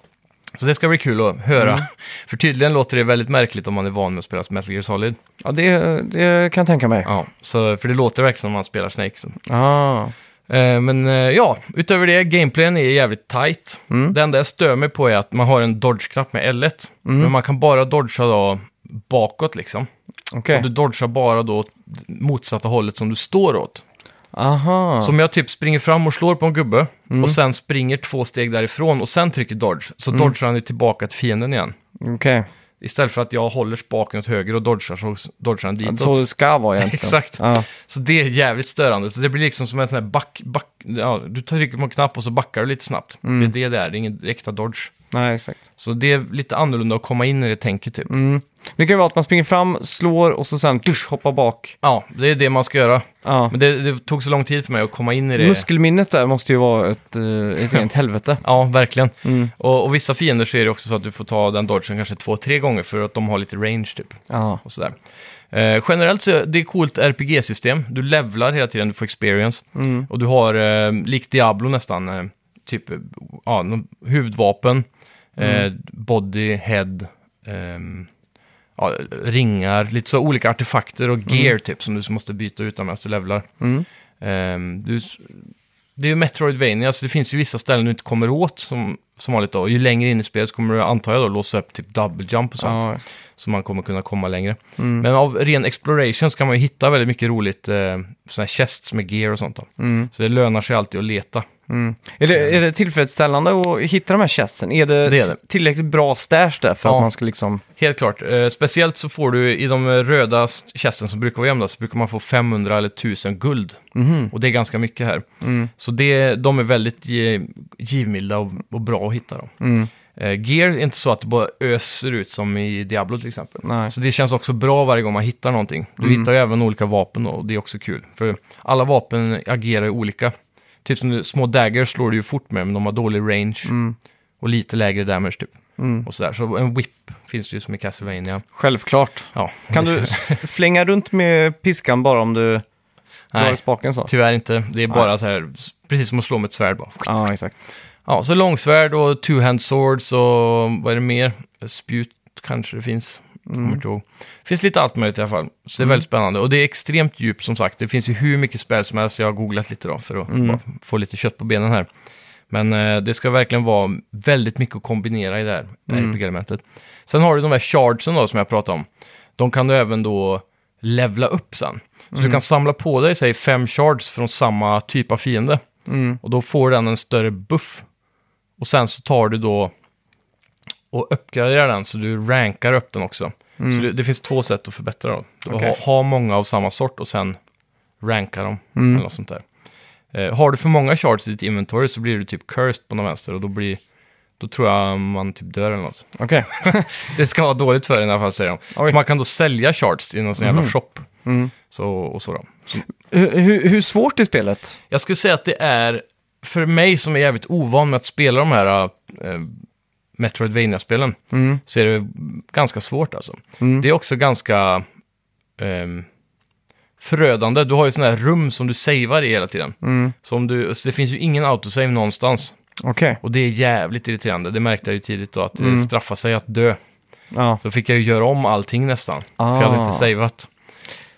Så det ska bli kul att höra. Mm. för tydligen låter det väldigt märkligt om man är van med att spela Metal Gear Solid. Ja, det, det kan jag tänka mig. Ja, så, för det låter verkligen som man spelar Snake. Så. Ah. Eh, men eh, ja, utöver det, gameplayen är jävligt tight. Mm. Det enda jag stör mig på är att man har en dodge-knapp med L1. Mm. Men man kan bara dodga då bakåt liksom. Okej. Och du dodgar bara då motsatta hållet som du står åt. Aha. Om jag typ springer fram och slår på en gubbe Mm. och sen springer två steg därifrån och sen trycker dodge, så dodgar han ju tillbaka till fienden igen. Okej. Istället för att jag håller spaken åt höger och dodgar så dodgar han ditåt. Så det ska vara egentligen. Exakt. Ja. Så det är jävligt störande. Så det blir liksom som en sån här back... back ja, du trycker på en knapp och så backar du lite snabbt. Mm. Det är det det är, det är ingen äkta dodge. Nej, exakt. Så det är lite annorlunda att komma in i det tänket typ. Mm. Det kan ju vara att man springer fram, slår och så sen dusch, hoppar bak. Ja, det är det man ska göra. Ja. Men det, det tog så lång tid för mig att komma in i det. Muskelminnet där måste ju vara ett, eh, ett rent helvete. Ja, verkligen. Mm. Och, och vissa fiender så är det också så att du får ta den dodgen kanske två, tre gånger för att de har lite range typ. Ja. Och sådär. Eh, generellt så är det ett coolt RPG-system. Du levlar hela tiden, du får experience. Mm. Och du har, eh, likt Diablo nästan, eh, typ eh, ja, huvudvapen, Mm. eh, body, head, ehm, ja, ringar, lite så olika artefakter och gear typ som du måste byta ut medan du levlar. Mm. Ehm, du, det är ju Metroidvania, så det finns ju vissa ställen du inte kommer åt som, som vanligt då. Och ju längre in i spelet så kommer du, antar jag då, låsa upp typ double jump och sånt. Ja. Så man kommer kunna komma längre. Mm. Men av ren exploration så kan man ju hitta väldigt mycket roligt, eh, sådana här chests med gear och sånt då. Mm. Så det lönar sig alltid att leta. Mm. Är, det, är det tillfredsställande att hitta de här chestsen? Är det, Det är det. tillräckligt bra stash där för Ja. att man ska liksom... Helt klart. Eh, speciellt så får du i de röda chesten som brukar vara gömda så brukar man få 500 eller 1000 guld. Mhm. Och det är ganska mycket här. Mm. Så det, de är väldigt ge, givmilda och, och bra att hitta. Dem. Mm. Eh, gear är inte så att det bara öser ut som i Diablo till exempel. Nej. Så det känns också bra varje gång man hittar någonting. Du Mm. hittar ju även olika vapen då, och det är också kul. För alla vapen agerar ju olika. Typ som små daggers slår du ju fort med, men de har dålig range. Mm. Och lite lägre damage typ. Mm. Och sådär. Så en whip finns det ju som i Castlevania. Självklart. Ja, Kan du flänga runt med piskan bara om du drar Nej, i spaken så? tyvärr inte. Det är bara så här, precis som att slå med ett svärd bara. Ja, exakt. Ja, så långsvärd och two-hand swords och vad är det mer? Spjut kanske det finns. Mm. Kommer inte ihåg. Det finns lite allt möjligt i alla fall. Så det är väldigt spännande. Och det är extremt djupt som sagt. Det finns ju hur mycket spel som helst. Jag har googlat lite då för att Mm. bara få lite kött på benen här. Men eh, det ska verkligen vara väldigt mycket att kombinera i det här Mm. RPG-elementet. Sen har du de här shardsen då som jag pratade om. De kan du även då levla upp sen. Så Mm. du kan samla på dig, säg fem shards från samma typ av fiende. Mm. Och då får den en större buff. Och sen så tar du då och uppgraderar den så du rankar upp den också. Så det, det finns två sätt att förbättra dem. Mm. Okej. Ha, ha många av samma sort och sen ranka dem. Mm. Eller något sånt där. Eh, har du för många shards i ditt inventory så blir du typ cursed på någon vänster och då blir då tror jag man typ dör eller något. Okej. Det ska vara dåligt för dig i alla fall säger de. Oj. Så man kan då sälja shards i någon sån jävla shop. Mm. Så, och så då. Så Hur, hur, hur svårt är spelet? Jag skulle säga att det är, för mig som är jävligt ovan med att spela de här äh, Metroidvania-spelen, Mm. så är det ganska svårt alltså. Mm. Det är också ganska ehm, förödande. Du har ju sådana här rum som du savear i hela tiden. Mm. Så, om du, så det finns ju ingen autosave någonstans. Okej. Och det är jävligt irriterande. Det märkte jag ju tidigt då, att det Mm. straffar sig att dö. Ja. Så fick jag ju göra om allting nästan. För jag hade Ah. inte saveat.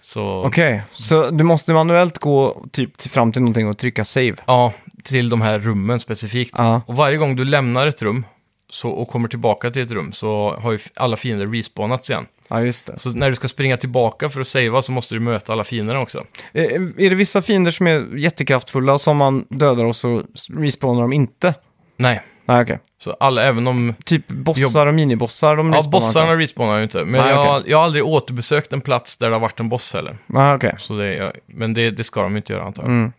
Så, Okej, så du måste manuellt gå typ fram till någonting och trycka save? ja, till de här rummen specifikt. Ja. Och varje gång du lämnar ett rum så, och kommer tillbaka till ett rum så har ju alla fiender respawnats igen. Ja, just det. Så när du ska springa tillbaka för att savea så måste du möta alla fienderna också. Är, är det vissa fiender som är jättekraftfulla som man dödar och så respawnar de inte? Nej, Nej, okej. Så alla, även om... Typ bossar och minibossar, de Ja, respawnar bossarna inte. respawnar ju inte. Men Nej, jag, jag har aldrig återbesökt en plats där det har varit en boss heller. Nej, okej. Så det, jag, men det, det ska de inte göra antar jag. Mm.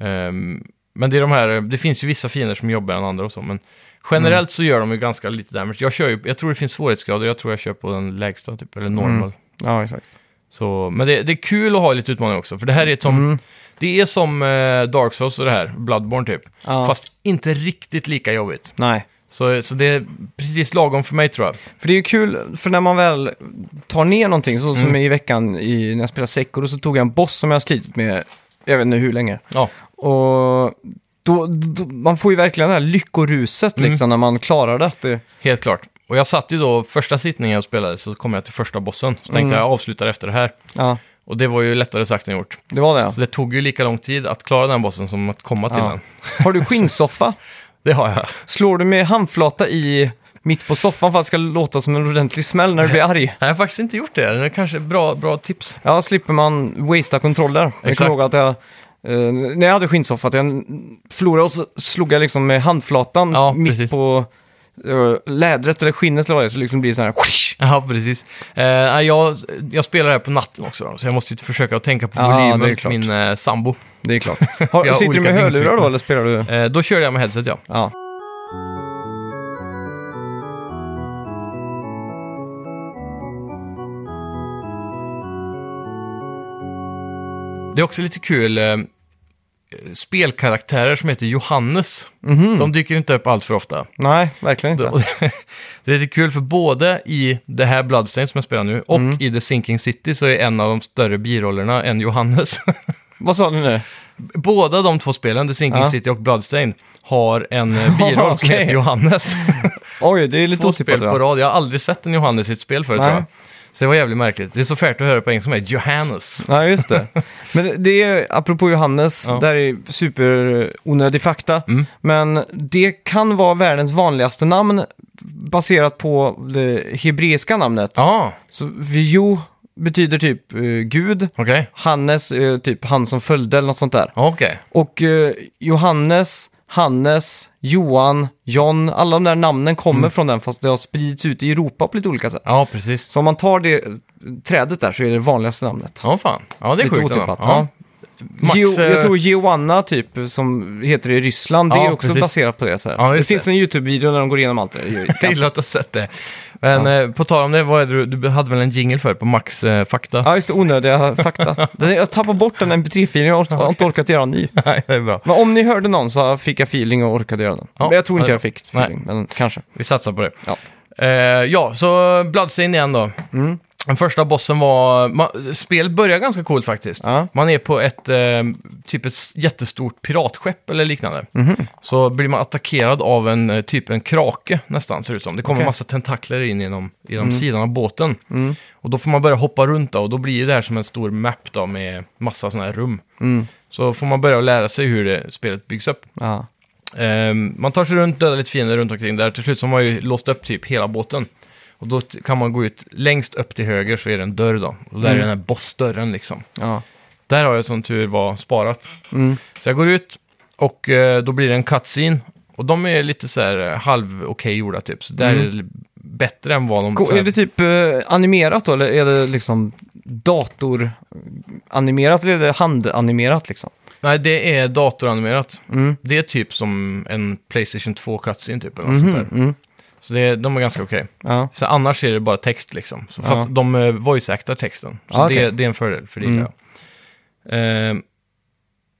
Ehm, men det är de här, det finns ju vissa fiender som jobbar än andra och så, men generellt Mm. så gör de ju ganska lite damage. Jag, kör ju, jag tror det finns svårighetsgrader, jag tror jag kör på den lägsta, typ, eller normal. Mm. Ja, exakt. Så, men det, det är kul att ha lite utmaningar också, för det här är ett som, Mm. det är som eh, Dark Souls och det här, Bloodborne typ. Ja. Fast inte riktigt lika jobbigt. Nej. Så, så det är precis lagom för mig tror jag. För det är ju kul, för när man väl tar ner någonting, så som Mm. i veckan i, när jag spelade Sekiro så tog jag en boss som jag har slitit med, jag vet inte hur länge. Ja, Och då, då, man får ju verkligen det här lyckoruset Mm. liksom när man klarar det. Det helt klart. Och jag satt ju då, första sittningen jag spelade så kom jag till första bossen. Så tänkte Mm. jag, jag avslutar efter det här. ja, Och det var ju lättare sagt än gjort. det var det. Så det tog ju lika lång tid att klara den bossen som att komma till Ja. den. Har du skinnsoffa? Det har jag. Slår du med handflata i mitt på soffan för att det ska låta som en ordentlig smäll när du blir arg? Jag har faktiskt inte gjort det. Det är kanske bra, bra tips. Ja, slipper man wastea kontroller. Jag Exakt. kommer ihåg att jag, eh, när jag hade skinnsoffa, att jag förlorade och så slog jag liksom med handflatan Ja, mitt precis. på eh, lädret eller skinnet eller vad det är, så liksom blir det så här... whoosh. Ja, precis. Eh, nej, jag, jag spelar här på natten också, då, så jag måste ju försöka tänka på Ja, det är volymen klart. för min eh, sambo. Det är klart. Har, Vi har sitter du olika med hörlurar dygnsrytmer. då eller spelar du? Eh, då körde jag med headset, ja. Ja. Det är också lite kul. Eh, spelkaraktärer som heter Johannes. Mhm. De dyker inte upp allt för ofta. Nej, verkligen inte. Och det, det är lite kul för både i det här Bloodstained som jag spelar nu och Mm. i The Sinking City så är en av de större birollerna en Johannes. Vad sa du nu? Båda de två spelen, The Sinking Ja. City och Bloodstained, har en eh, biroll som Okej. heter Johannes. Oj, det är lite Två spel otippat på va? rad. Jag har aldrig sett en Johannes i ett spel förut Nej. tror jag. Så det var jävligt märkligt. Det är så färt att höra på engelska som är Johannes. Ja, just det. Men det är, apropå Johannes, Ja. där är super onödig fakta. Mm. Men det kan vara världens vanligaste namn baserat på det hebreiska namnet. Ja, Så Jo betyder typ eh, Gud, okej. Hannes är typ han som följde eller något sånt där. Okej. Och eh, Johannes, Hannes, Johan, John, alla de där namnen kommer Mm. från den fast det har spridits ut i Europa på lite olika sätt. Ja, precis. Så om man tar det trädet där så är det det vanligaste namnet. Ja, fan. Ja, det är Lite sjukt. otippat. Ja. Ja. Max, eh, jag tror Giovanna typ, som heter i Ryssland, det Ja, är också precis. baserat på det. Så här. Ja, det just finns en YouTube-video när de går igenom allt det där. Det är ju Jag gillar att ha sett det. Men eh, på tal om det, vad är det, du du hade väl en jingle för på Max eh, Fakta? Ja, just det, onödiga fakta. Den- Jag tappade bort den MP3-filen, jag har inte orkat göra en ny. Nej, det är bra. Men om ni hörde någon så fick jag feeling och orkade göra den. Ja, men jag tror inte ja, jag fick feeling, men kanske. Vi satsar på det. Ja. Eh, ja, så Bloodstained igen då. Mm. Den första bossen var... Man, spelet börjar ganska coolt faktiskt. Ja. Man är på ett eh, typ ett jättestort piratskepp eller liknande. Mhm. Så blir man attackerad av en eh, typ en krake nästan, ser det ut som. Det kommer Okej. massa tentakler in genom, genom Mm. sidan av båten. Och då får man börja hoppa runt då, och då blir det här som en stor map då med massa sådana här rum. Mm. Så får man börja lära sig hur det, spelet byggs upp. Ja. Ehm, man tar sig runt, dödar lite fiender runt omkring där. Till slut så har man ju låst upp typ hela båten. Och då kan man gå ut längst upp till höger så är det en dörr då. Och där är den här bossdörren liksom. Ja. Där har jag som tur var sparat. Mm. Så jag går ut och eh, då blir det en cutscene. Och de är lite så här eh, halv okej gjorda typ. Så där är det bättre än vad de... Ko- så här- Är det typ eh, animerat då, eller är det liksom datoranimerat eller är det handanimerat liksom? Nej, det är datoranimerat. Mm. Det är typ som en Playstation 2 cutscene typ. Eller något sånt Mhm, där. mm. Så det, de är ganska okej. Ja. Så annars är det bara text liksom. Så fast Ja. de uh, voice-actar texten. Så Ja, okej. det, det är en fördel, för det Mm. jag. Ehm,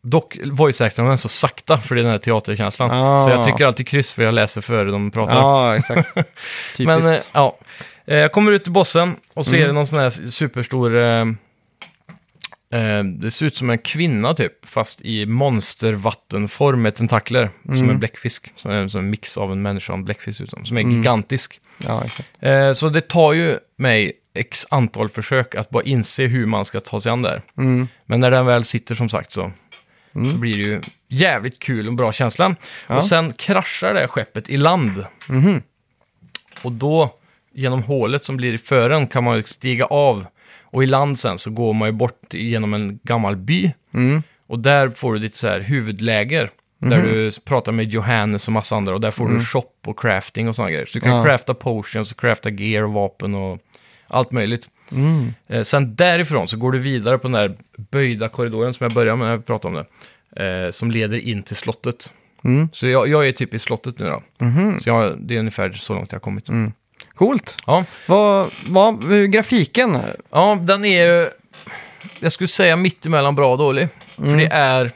dock voice-actar den så sakta för det är den här teaterkänslan. Ah. Så jag tycker alltid kryss för jag läser före de pratar. ja, exakt. Typiskt. Men eh, ja, Eh, jag kommer ut till bossen och ser Mm. någon sån här superstor... Eh, eh, det ser ut som en kvinna typ, fast i monstervattenform med tentakler. Som Mm. en bläckfisk. Som en, som en mix av en människa och en bläckfisk ut som. Som är Mm. gigantisk. ja. Eh, så det tar ju mig x antal försök att bara inse hur man ska ta sig an där. Mm. Men när den väl sitter som sagt så, Mm. så blir det ju jävligt kul och bra känsla. Ja. Och sen kraschar det här skeppet i land. Mhm. Och då, genom hålet som blir i fören, kan man ju stiga av. Och i land sen så går man ju bort genom en gammal by. Mm. Och där får du ditt så här huvudläger. Där du pratar med Johannes och massa andra och där får du shop och crafting och sådana grejer. Så du kan Ja. crafta potions och crafta gear och vapen och allt möjligt. Eh, sen därifrån så går du vidare på den där böjda korridoren som jag började med när vi pratade om det. Eh, som leder in till slottet. Mm. Så jag, jag är typ i slottet nu då. Så jag, det är ungefär så långt jag har kommit. Coolt. Ja. Vad, vad, grafiken? ja, den är ju, jag skulle säga mittemellan bra och dålig. För det är,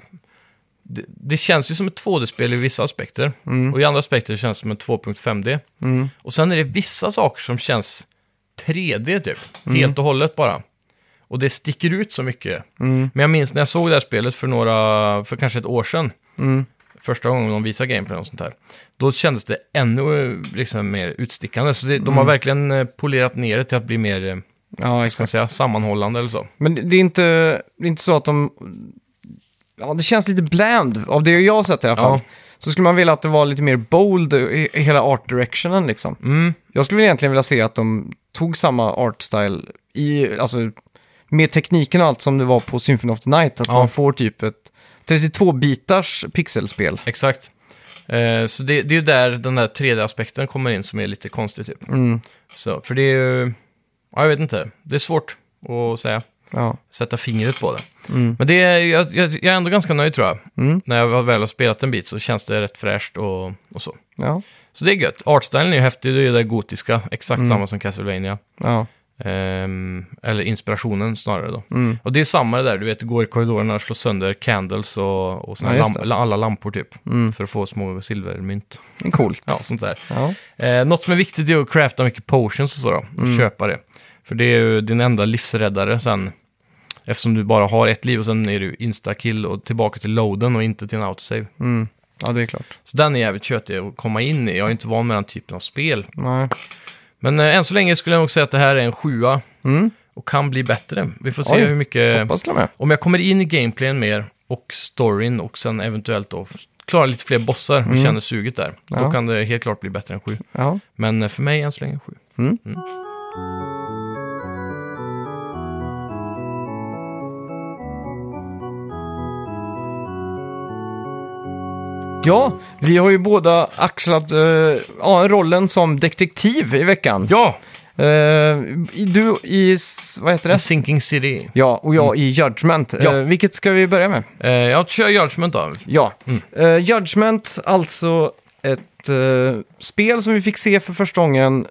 det, det känns ju som ett 2D-spel i vissa aspekter. Och i andra aspekter känns det som ett 2.5D. Och sen är det vissa saker som känns 3D typ, helt och hållet bara. Och det sticker ut så mycket. Men jag minns när jag såg det här spelet för några, för kanske ett år sedan. Första gången de visade gameplay och sånt här. Då kändes det ännu eh, liksom, mer utstickande. Så det, de har verkligen eh, polerat ner det till att bli mer, eh, Ja, ska man säga, sammanhållande eller så. Men det det är inte, det är inte så att de... Ja, det känns lite bland av det jag har sett i alla fall. Ja. Så skulle man vilja att det var lite mer bold i i hela art directionen liksom. Mm. Jag skulle egentligen vilja se att de tog samma art style i, alltså med tekniken och allt som det var på Symphony of the Night. Att Ja. man får typ ett 32-bitars pixelspel. Exakt. Eh, så det, det är ju där den där 3D-aspekten kommer in som är lite konstig typ. Mm. Så, för det är ju, ja, jag vet inte, det är svårt att säga, Ja. sätta fingret på det. Mm. Men det är, jag, jag, jag är ändå ganska nöjd tror jag. Mm. När jag väl har spelat en bit så känns det rätt fräscht och, och så. Ja. Så det är gött. Artstylen är ju häftig, det är ju det gotiska, exakt Mm. samma som Castlevania. Ja. Ehm, eller inspirationen snarare då. Mm. Och det är samma det där, du vet, går i korridorerna och slår sönder candles och, och såna Ja, lamp- alla lampor typ. Mm. För att få små silvermynt. Coolt. Ja, sånt där. Ja. Eh, något som är viktigt är att crafta mycket potions och så då, och Mm. köpa det. För det är ju din enda livsräddare sen. Eftersom du bara har ett liv och sen är du insta-kill och tillbaka till loaden och inte till en autosave. Mm. ja, det är klart. Så den är jävligt tjötig att komma in i. Jag är inte van med den typen av spel. Nej. Men eh, än så länge skulle jag nog säga att det här är en sjua Mm. och kan bli bättre. Vi får se Oj, hur mycket... Så pass till och med. Om jag kommer in i gameplayen mer och storyn och sen eventuellt då klarar lite fler bossar och känner suget där. Då Mm. Ja. kan det helt klart bli bättre än sju. Ja. Men eh, för mig än så länge sju. Mm. Ja, vi har ju båda axlat eh, ja, rollen som detektiv i veckan. Ja! Eh, du i, s- vad heter det? Sinking City. Ja, och jag i Judgment. Mm. Ja. Eh, vilket ska vi börja med? Eh, jag kör Judgment då. Ja, Mm. Eh, Judgment, alltså ett eh, spel som vi fick se för första gången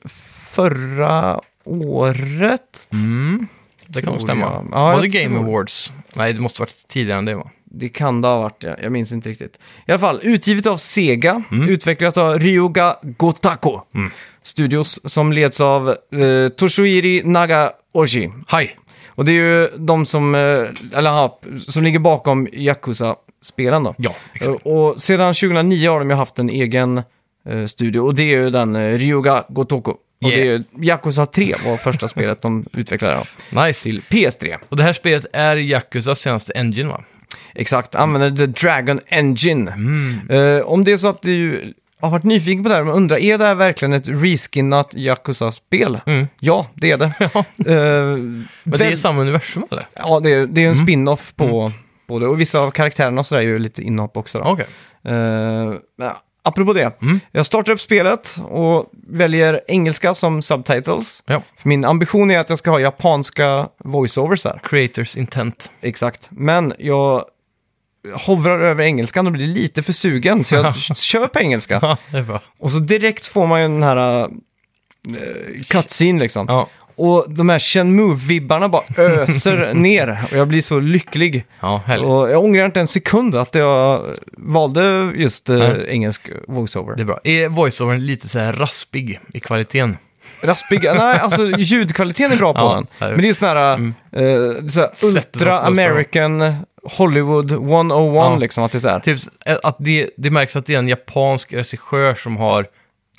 förra året. Mm. Det kan nog Tror stämma. jag. Ja, Var jag det Game tror- Awards? Nej, det måste varit tidigare än det va? Det kan det ha varit, ja. jag minns inte riktigt. I alla fall, utgivet av Sega, Mm. utvecklat av Ryuga Gotaku. Studios som leds av eh, Toshuiri Nagaoshi. Hej! Och det är ju de som, eh, eller, ja, som ligger bakom Yakuza-spelen då. Ja, exakt. Eh, Och sedan 2009 har de ju haft en egen eh, studio och det är ju den eh, Ryuga Gotoku. Och Yeah. det är ju Yakuza 3 var första spelet de utvecklade då, Nice. till PS3. Och det här spelet är Yakuzas senaste engine va? Exakt, använder The Dragon Engine. Mm. Eh, om det är så att du har varit nyfiken på det här och undrar, är det här verkligen ett reskinnat Yakuza-spel? Mm. Ja, det är det. Eh, Men det är samma universum eller? Ja, det är, det är en Mm. spin-off på, på det. Och vissa av karaktärerna och sådär är ju lite inhopp också. Då. Okej. Eh, apropå det, Mm. jag startar upp spelet och väljer engelska som subtitles. Ja. För min ambition är att jag ska ha japanska voiceovers här. Creators intent. Exakt. Men jag hovrar över engelskan och blir lite för sugen, så jag kör på engelska. Ja, det är bra. Och så direkt får man ju den här uh, cutscene liksom. Ja, Och de här Shenmue-vibbarna bara öser ner och jag blir så lycklig. ja härligt. Och jag ångrar inte en sekund att jag valde just Nej. engelsk voiceover. Det är bra. Är voiceovern lite så här raspig i kvaliteten? Raspig, nej alltså ljudkvaliteten är bra på Ja, den. det är- Men det är sån här, Mm. uh, så här Sättet de ultra skådespelar. American Hollywood 101 Ja. liksom. Att det är så här. Typ eh, att det, det märks att det är en japansk regissör som har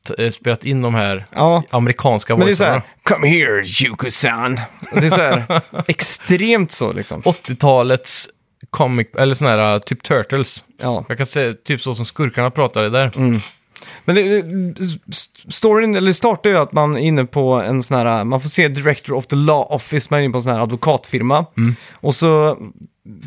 t- eh, spelat in de här Ja, amerikanska men det är så här, voiceoverna. Come here, Yuko-san. Det är så här, extremt så liksom. 80-talets comic, eller sån här uh, typ Turtles. Ja. Jag kan säga typ så som skurkarna pratade där. Men det, det- st- storyn, eller startar ju att man är inne på en sån här, man får se Director of the Law Office, man är inne på en sån här advokatfirma. Och så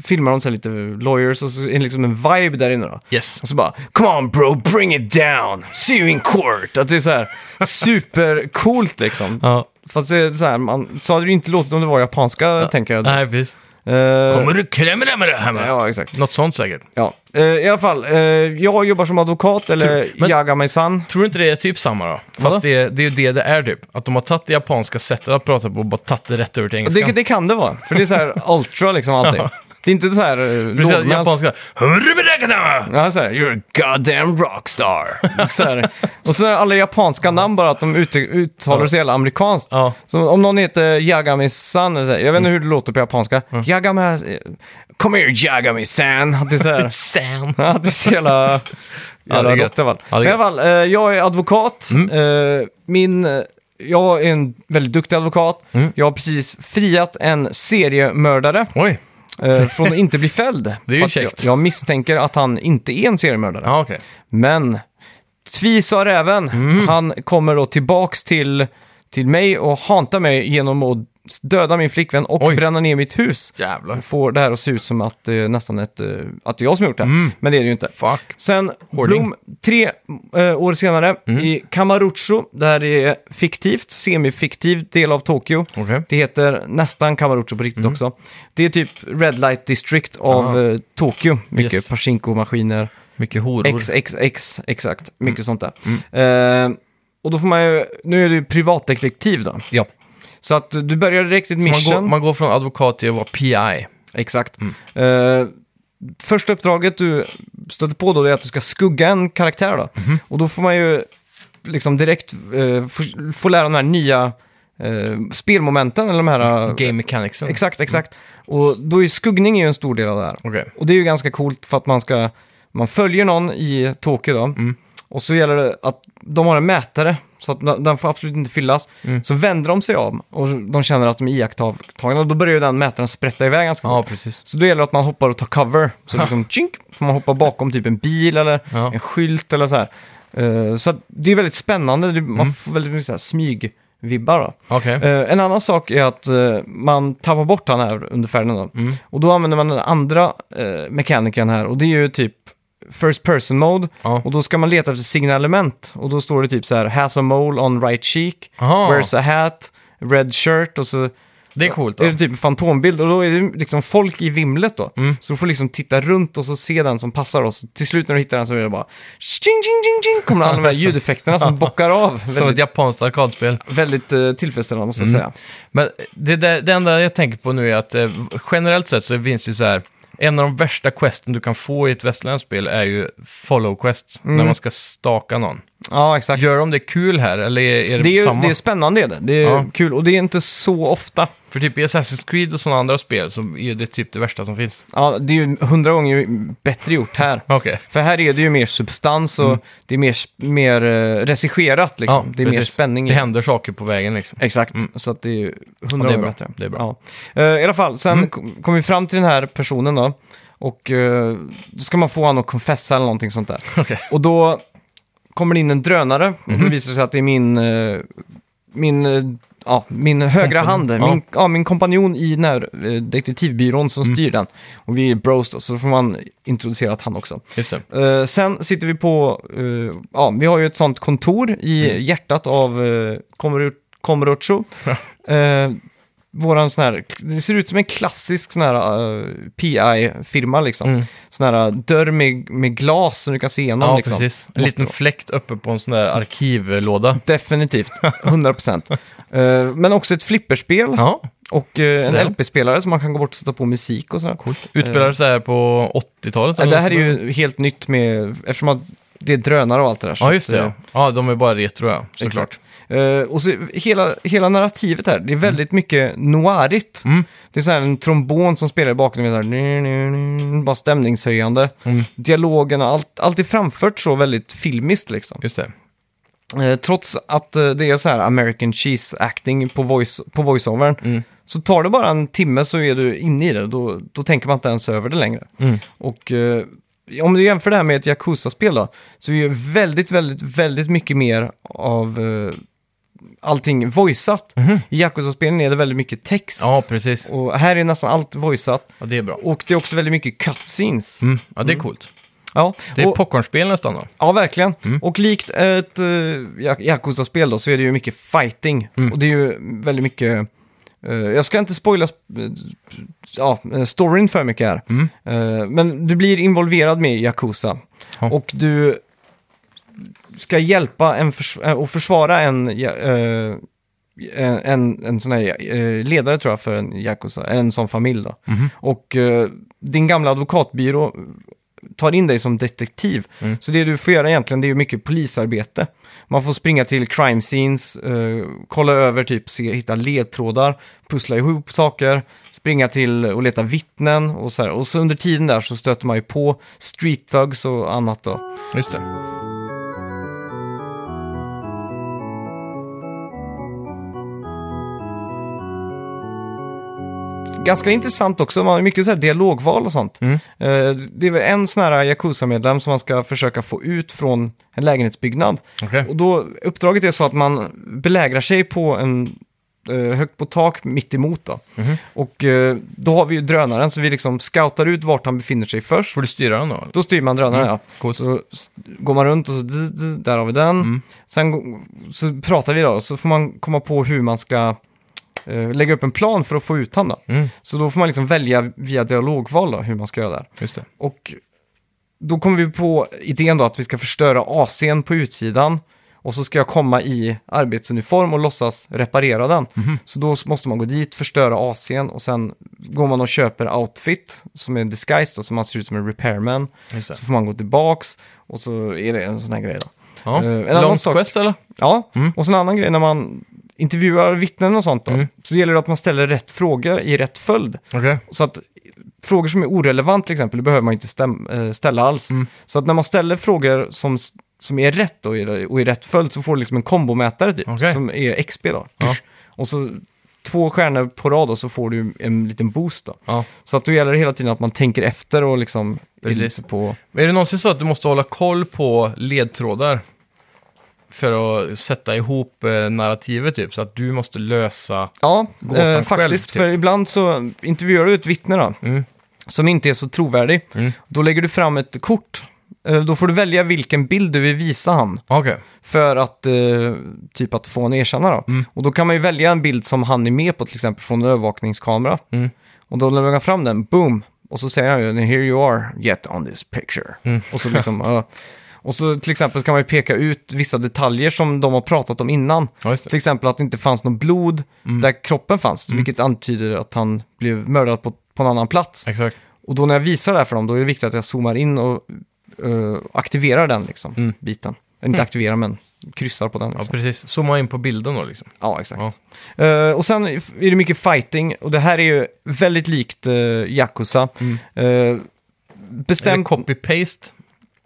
filmar de så här lite lawyers och så är det liksom en vibe där inne då. Yes. Och så bara, come on bro, bring it down, see you in court. Att det är så här supercoolt liksom. Ja. Fast det är så här, man, så hade det inte låtit om det var japanska, tänker jag. Nej, precis. Eh, Kommer du klämma det med det här med? Ja, exakt. Något sånt säkert. Ja. Eh, I alla fall, eh, jag jobbar som advokat, eller Tror- Yagami-san. Tror du inte det är typ samma då? Fast det, det är ju det det är typ. Att de har tagit det japanska sättet att prata på och bara tagit det rätt över till engelska. Det, det kan det vara, för det är så här ultra liksom allting. Det är inte så här eh, Precis, lågmält. japanska... Ja, så här, you're a goddamn rockstar. så här. Och så är alla japanska namn bara att de ut, uttalar så jävla amerikanskt. Ja. Så om någon heter Yagami-san, eller så här, jag vet inte hur det låter på japanska. Yagami, come here Yagami-san. Att det är så här, Sam. Ja, det är så jävla, jävla det är gött. i alla fall. Ja, I alla fall, eh, jag är advokat. Eh, Min, eh, jag är en väldigt duktig advokat. Mm. Jag har precis friat en seriemördare Oj. Eh, från att inte bli fälld. Det är ju käckt. Jag, jag misstänker att han inte är en seriemördare. Ja, okej. Men Tvi sa räven, Mm. han kommer då tillbaks till, till mig och hantar mig genom att döda min flickvän och Oj. bränna ner mitt hus. Jävlar. Och får det här att se ut som att det är nästan ett, eh, att det är jag som har gjort det. Men det är det ju inte. Fuck. Sen Hårding. Blom, tre eh, år senare, i Kamarucho, där det är fiktivt, semifiktiv del av Tokyo. Okej. Det heter nästan Kamarucho på riktigt också. Det är typ Red Light District av Ah. eh, Tokyo. Mycket Yes. Pachinko-maskiner, Mycket horor. XXX, exakt. Mycket sånt där. Mm. Eh, och då får man ju, nu är du privatdetektiv då. Ja. Så att du börjar direkt ett Så man, mission. går, man går från advokat till att vara PI. Exakt. Mm. Eh, första uppdraget du stöter på då är att du ska skugga en karaktär då. Mhm. Och då får man ju liksom direkt eh, få, få lära de här nya eh, spelmomenten, eller de här... eh, Game mechanicsen. Exakt, exakt. Och då är skuggning är ju en stor del av det här. Okej. Och det är ju ganska coolt för att man ska, man följer någon i Tokyo då. Mm. Och så gäller det att de har en mätare, så att den- får absolut inte fyllas. Mm. Så vänder de sig om och de känner att de är iakttagna. Och då börjar ju den mätaren sprätta iväg ganska Ja, fort. precis. Så då gäller det att man hoppar och tar cover. Så liksom, tjink, får man hoppa bakom typ en bil eller Ja. en skylt eller så här. Eh, så det är väldigt spännande, Det- Mm. man får väldigt mycket så här smygvibbar då. Okej. Eh, en annan sak är att eh, man tappar bort han här under färden. Mm. Och då använder man den andra uh, mekaniken här och det är ju typ First person mode. Ja. Och då ska man leta efter signalement. Och då står det typ så här, has a mole on right cheek, Aha. wears a hat, red shirt och så Det är coolt är då. det typ en fantombild och då är det liksom folk i vimlet då. Mm. Så du får liksom titta runt och så se den som passar oss. Till slut när du hittar den så är det bara tjing, tjing, tjing, tjing, kommer alla de här ljudeffekterna som bockar av. Som ett Väldigt, japanskt arkadspel. väldigt eh, tillfredsställande måste Mm. jag säga. Men det, det, det enda jag tänker på nu är att eh, generellt sett så finns det ju så här, en av de värsta questen du kan få i ett västerländskt spel är ju follow quests, Mm. när man ska staka någon. Ja, exakt. Gör de det kul här, eller är, är det, Det är, samma? det är spännande är det. Det är Ja. kul och det är inte så ofta. För typ i Assassin's Creed och sådana andra spel så är det typ det värsta som finns. Ja, det är ju hundra gånger bättre gjort här. Okej. För här är det ju mer substans och det är mer, mer eh, regisserat liksom. Ja, det är mer precis. spänning i Det händer saker på vägen liksom. Exakt, så att det är ju hundra gånger bättre. Det är bra. Ja. Eh, I alla fall, sen kom kom vi fram till den här personen då. Och eh, då ska man få honom att confessa eller någonting sånt där. Okej. Och då kommer det in en drönare Mhm. det visar sig att det är min, eh, min, eh, ja, min högra hand, Ja. min, ja, min kompanjon i den här eh, detektivbyrån som Mm. styr den. Och vi är bros då, så då får man introducera han också. Just det. Sen sitter vi på, ja, vi har ju ett sånt kontor i Mm. hjärtat av uh, Komorocho. uh, våran sån här, det ser ut som en klassisk sån här eh, PI-firma liksom. Mm. Sån här dörr med, med glas som du kan se igenom Ja, liksom. precis. En Måste liten vara. fläkt uppe på en sån där arkivlåda. Definitivt, 100%. uh, men också ett flipperspel Ja, och eh, en. LP-spelare som man kan gå bort och sätta på musik och sådär. coolt. Utspelar så här på 80-talet? Ja, eller det här är ju helt nytt med, eftersom att det är drönare och allt det där. Ja, just det. eh, Ja, ja de är bara retro, ja. Såklart. Eh, och så hela, hela narrativet här, det är väldigt mycket noirigt. Mm. Det är så här en trombon som spelar i bakgrunden, så här, bara stämningshöjande. Mm. Dialogen och allt, allt är framfört så väldigt filmiskt liksom. Just det. Eh, trots att eh, det är så här American cheese acting på, voice, på voiceovern. Mm. Så tar det bara en timme så är du inne i det, då, då tänker man inte ens över det längre. Mm. Och eh, om du jämför det här med ett Yakuza-spel då, så är det väldigt, väldigt, väldigt mycket mer av... Allting voiceat. I Yakuza-spelen är det väldigt mycket text. Ja, precis. Och här är nästan allt voiceat. Ja, det är bra. Och det är också väldigt mycket cutscenes. Mm. Ja, det är coolt. Ja, Det är och, popcornspel nästan då. ja, verkligen. Mm. Och likt ett uh, Yakuza-spel då så är det ju mycket fighting. Mm. Och det är ju väldigt mycket... eh, jag ska inte spoila ja, eh, storyn för mycket här. Mm. Eh, men du blir involverad med Yakuza. Ja. Och du ska hjälpa en förs eh, och försvara en, eh, en, en sån här eh, ledare tror jag för en Yakuza, en sån familj då. Mhm. Och eh, din gamla advokatbyrå tar in dig som detektiv. Mm. Så det du får göra egentligen det är mycket polisarbete. Man får springa till crime scenes, eh, kolla över, typ se, hitta ledtrådar, pussla ihop saker, springa till och leta vittnen och så här. Och så under tiden där så stöter man ju på street thugs och annat då. Just det. Ganska intressant också, man har mycket så här dialogval och sånt. Mm. Eh, det är en sån här Yakuza-medlem som man ska försöka få ut från en lägenhetsbyggnad. Okej. Och då, uppdraget är så att man belägrar sig på en eh, högt på tak mitt emot då. Mhm. Och eh, då har vi ju drönaren så vi liksom scoutar ut vart han befinner sig först. Får du styra den då? Då styr man drönaren Mm. ja. Coolt. Så s- går man runt och så, där har vi den. Mm. Sen gå- så pratar vi då, så får man komma på hur man ska eh, lägga upp en plan för att få ut då. Mm. Så då får man liksom välja via dialogval då, hur man ska göra där. Just det. Och då kommer vi på idén då att vi ska förstöra AC'n på utsidan. Och så ska jag komma i arbetsuniform och låtsas reparera den. Mhm. Så då måste man gå dit, förstöra AC'n och sen går man och köper outfit som är disguised då, så man ser ut som en repairman. Så får man gå tillbaks och så är det en sån här grej då. Ja. Eh, en annan Long sak- quest eller? Ja, Mm. och sen en annan grej när man intervjuar vittnen och sånt då. Mm. Så gäller det att man ställer rätt frågor i rätt följd. Okej. Så att frågor som är orelevant till exempel, det behöver man inte stäm, eh, ställa alls. Mm. Så att när man ställer frågor som, som är rätt då, i- och i rätt följd så får du liksom en kombomätare typ, Okej. som är XP då. Ja. Och så två stjärnor på rad och så får du en liten boost då. Ja. Så att då gäller det hela tiden att man tänker efter och liksom är Precis. lite på... Är det någonsin så att du måste hålla koll på ledtrådar? För att sätta ihop eh, narrativet typ, så att du måste lösa... Ja, Gåtan eh, själv, faktiskt. typ. För ibland så intervjuar du ett vittne då, Mm. som inte är så trovärdig. Mm. Då lägger du fram ett kort. Eh, Då får du välja vilken bild du vill visa han. Okej. För att, eh, typ att få en erkänna då. Mm. Och då kan man ju välja en bild som han är med på, till exempel från en övervakningskamera. Mm. Och då lägger man fram den, boom! Och så säger han ju, here you are, yet on this picture. Mm. Och så liksom, ja. Och så till exempel ska man ju peka ut vissa detaljer som de har pratat om innan. Ja. Till exempel att det inte fanns något blod Mm. där kroppen fanns, vilket antyder att han blev mördad på, på en annan plats. Exakt. Och då när jag visar det här för dem, då är det viktigt att jag zoomar in och eh, aktiverar den liksom, Mm. biten. Inte aktiverar, men kryssar på den. Ja, Liksom. precis. Zooma in på bilden då liksom. Ja, exakt. Ja. Eh, och sen är det mycket fighting, och det här är ju väldigt likt uh, Yakuza. Mm. Uh, Eller bestämt copy-paste.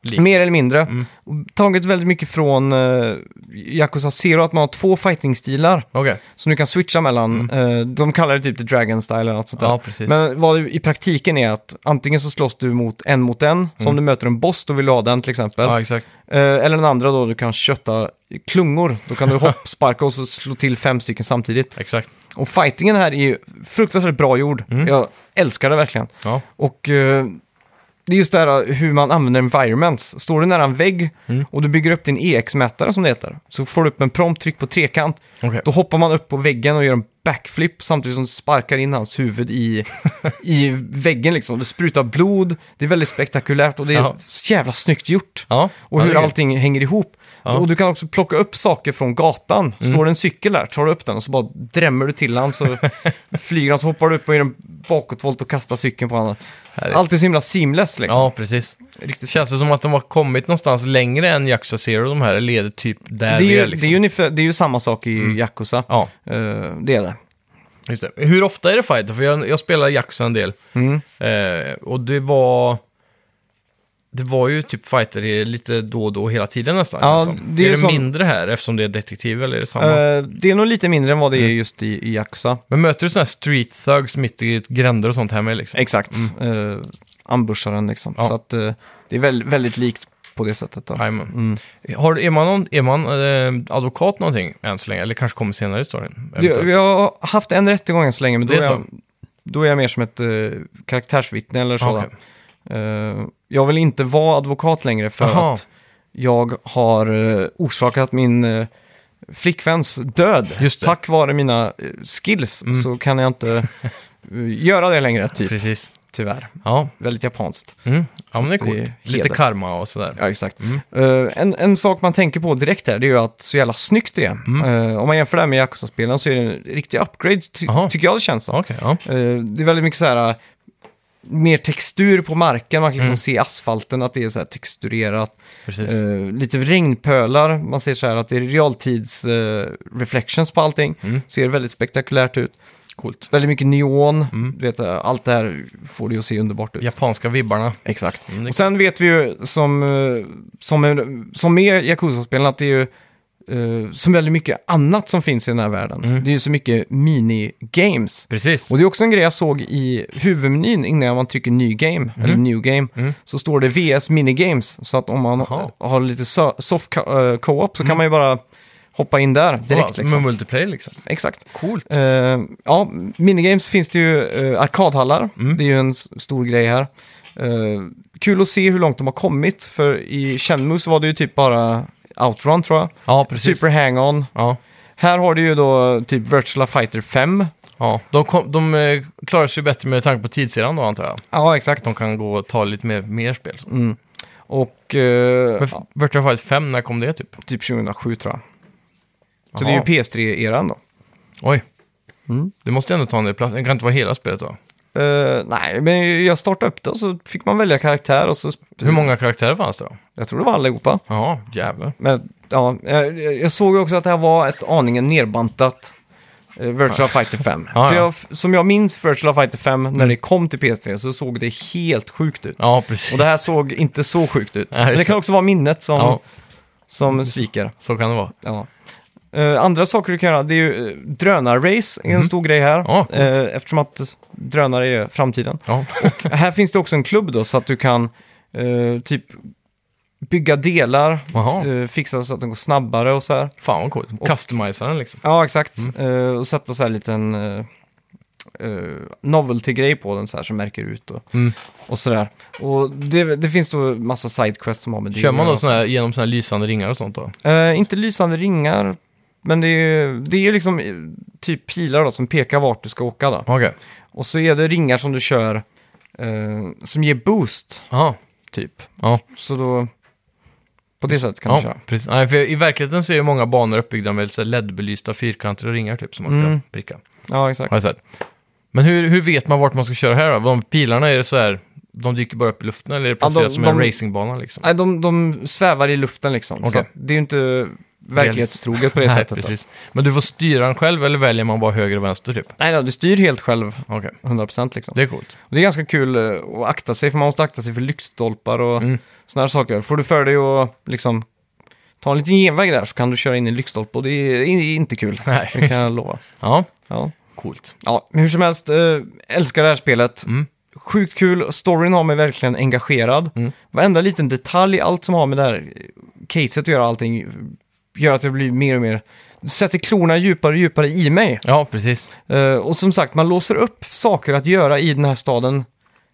Likt. mer eller mindre. Mm. Tagit väldigt mycket från uh, Yakuza Zero, att man har två fighting-stilar Okej. som du kan switcha mellan. Eh, de kallar det typ the Dragon Style eller något sånt där. Mm. Ja. Men vad det i praktiken är att antingen så slåss du mot en mot en, så om du möter en boss då vill du ha den till exempel. Mm. Ja. Eh, eller den andra då, du kan kötta klungor. Då kan du hoppsparka och så slå till fem stycken samtidigt. Exakt. Och fightingen här är ju fruktansvärt bra gjord. Mm. Jag älskar det verkligen. Ja. Och eh, det är just det här hur man använder environments. Står du nära en vägg Mm. och du bygger upp din EX-mätare som det heter, så får du upp en prompt, tryck på trekant. Okej. Då hoppar man upp på väggen och gör en backflip samtidigt som du sparkar in hans huvud i, i väggen liksom. Det sprutar blod, det är väldigt spektakulärt och det är Ja. så jävla snyggt gjort. Ja. Och ja, hur är allting hänger ihop. Ja. Mm. Och du kan också plocka upp saker från gatan. Står det en cykel där, tar du upp den och så bara drämmer du till han så flyger han, så hoppar du upp och gör en bakåtvolt och kastar cykeln på honom. Härligt. Allt är så himla seamless liksom. Ja, precis. Riktigt. Känns det som att de har kommit någonstans längre än Yakuza Zero, de här, eller är det typ där Det är, vi ju, är liksom? det, är ju ungefär, det är ju samma sak i Yakuza. Ja, Eh, det är det. just det. Hur ofta är det fighter? För jag, jag spelar Yakuza en del. Mm. Eh, och det var... Det var ju typ fighter lite då och då hela tiden nästan. Ja, känns som. det är är det som- mindre här eftersom det är detektiv eller är det samma? Eh, det är nog lite mindre än vad det är Mm. just i, i Yakuza. Men möter du sådana här street thugs mitt i gränder och sånt här med liksom? Exakt. Mm. ambusharen liksom. Ja. Så att eh, det är väldigt, väldigt likt på det sättet. Då. Mm. Har, är man, någon, är man eh, advokat någonting än så länge? Eller kanske kommer senare i storyn? Vi har haft en rättegång än så länge, men då Det är, är jag, då är jag mer som ett uh, karaktärsvittne eller så. Ah. Eh, jag vill inte vara advokat längre för Aha. att jag har uh, orsakat min uh, flickväns död. Just. Tack vare mina eh, skills Mm. så kan jag inte eh, göra det längre, typ. Precis. Tyvärr. Ja. Väldigt japanskt. Mm. ja, men det är coolt. Lite karma och sådär. Ja, exakt. Mm. Eh, en, en sak man tänker på direkt här, det är ju att så jävla snyggt det är. Mm. Eh, om man jämför det här med Yakuza-spelen så är det en riktig upgrade, ty- Aha. tycker jag det känns som. Okej, ja. Eh, det är väldigt mycket så här, eh, mer textur på marken, man kan liksom Mm. se asfalten, att det är så här texturerat. Eh, lite regnpölar, man ser så här att det är realtids eh, reflections på allting. Mm. Ser väldigt spektakulärt ut. Coolt. Väldigt mycket neon, Mm. vet, eh, allt det här får det att se underbart ut. Japanska vibbarna. Exakt. Mm, Och sen vet vi ju som, som, som med Yakuza-spelen att det är ju eh, som väldigt mycket annat som finns i den här världen. Mm. Det är ju så mycket minigames. Precis. Och det är också en grej jag såg i huvudmenyn innan man trycker ny game, eller new game, Mm. så står det VS minigames. Så att om man Jaha. har lite so- soft eh, co-op så Mm. kan man ju bara hoppa in där direkt. ja, Med liksom. multiplayer liksom. Exakt. Coolt. Eh, ja, minigames finns det ju uh, arkadhallar. Mm. Det är ju en stor grej här. Eh, kul att se hur långt de har kommit, för i Shenmue så var det ju typ bara Outrun tror jag. Ja, precis. Super Hang-On. Ja. Här har du ju då typ Virtual Fighter 5. Ja, de, kom, de eh, klarar sig bättre med tanke på tidssidan då antar jag. Ja, exakt. De kan gå och ta lite mer, mer spel. Mm. Och eh, Men ja, Virtua Fighter 5, när kom det typ? typ 2007 tror jag. Så Jaha. det är ju PS3-eran då. Oj. Mm. Det måste ju ändå ta en del plats. Det kan inte vara hela spelet då. Eh, nej, men jag startade upp det och så fick man välja karaktär och så... Hur många karaktärer fanns det då? Jag tror det var allihopa. Jaha, jävlar. Men ja, jag, jag såg ju också att det här var ett aningen nerbantat eh, Virtual Fighter 5. Ja, För ja. jag, som jag minns Virtual Fighter 5 när Mm. det kom till PS3 så såg det helt sjukt ut. Ja, precis. Och det här såg inte så sjukt ut. Nej, Men det kan också vara minnet som, Ja, som sviker. så kan det vara. Ja. Eh, andra saker du kan göra, det är ju uh, drönarrace, är en stor grej här. Mhm. Ja. Eh, eftersom att drönare är framtiden. Ja, här finns det också en klubb då, så att du kan typ bygga delar, fixa så att den går snabbare och så här. fan vad coolt. Customisa den liksom. Ja, exakt. Mm. Och sätta så här liten uh, novelty-grej på den så här som märker ut och, Mm. och sådär. Och det, det finns då massa sidequests som har med det Kör man då såna här, genom såna här lysande ringar och sånt då? Eh, inte lysande ringar, men det är, det är liksom eh, typ pilar då som pekar vart du ska åka då. Okej. Och så är det ringar som du kör eh, som ger boost, Jaha. typ. Ja. Så då, på det sättet kan du Ja, köra. precis. Nej, för I verkligheten så är ju många banor uppbyggda med så här LED-belysta fyrkanter och ringar typ som man ska Mm. pricka. Ja, exakt. Har jag sett. Men hur, hur vet man vart man ska köra här då? De pilarna, är det så här, de dyker bara upp i luften eller är det Ja, de- placerat som en de- racingbana liksom? Nej, de, de svävar i luften liksom. Så Okej. att det är ju inte verklighetstroget på det Nej, sättet. Då. precis. Men du får styra den själv eller väljer man bara höger och vänster typ? Nej, då, du styr helt själv, Okej, 100% liksom. det är coolt. Och det är ganska kul eh, att akta sig, för man måste akta sig för lyktstolpar och Mm. sådana här saker. Får du för dig att liksom ta en liten genväg där så kan du köra in i en lyktstolpe och det är inte kul. Nej. Det kan jag lova. Ja, Ja. coolt. ja, men hur som helst, eh, älskar det här spelet. Mm. Sjukt kul, storyn har mig verkligen engagerad. Mm. Varenda liten detalj, allt som har med det här caset att göra, allting, gör att jag blir mer och mer... Sätter klorna djupare och djupare i mig. Ja, precis. Eh, och som sagt, man låser upp saker att göra i den här staden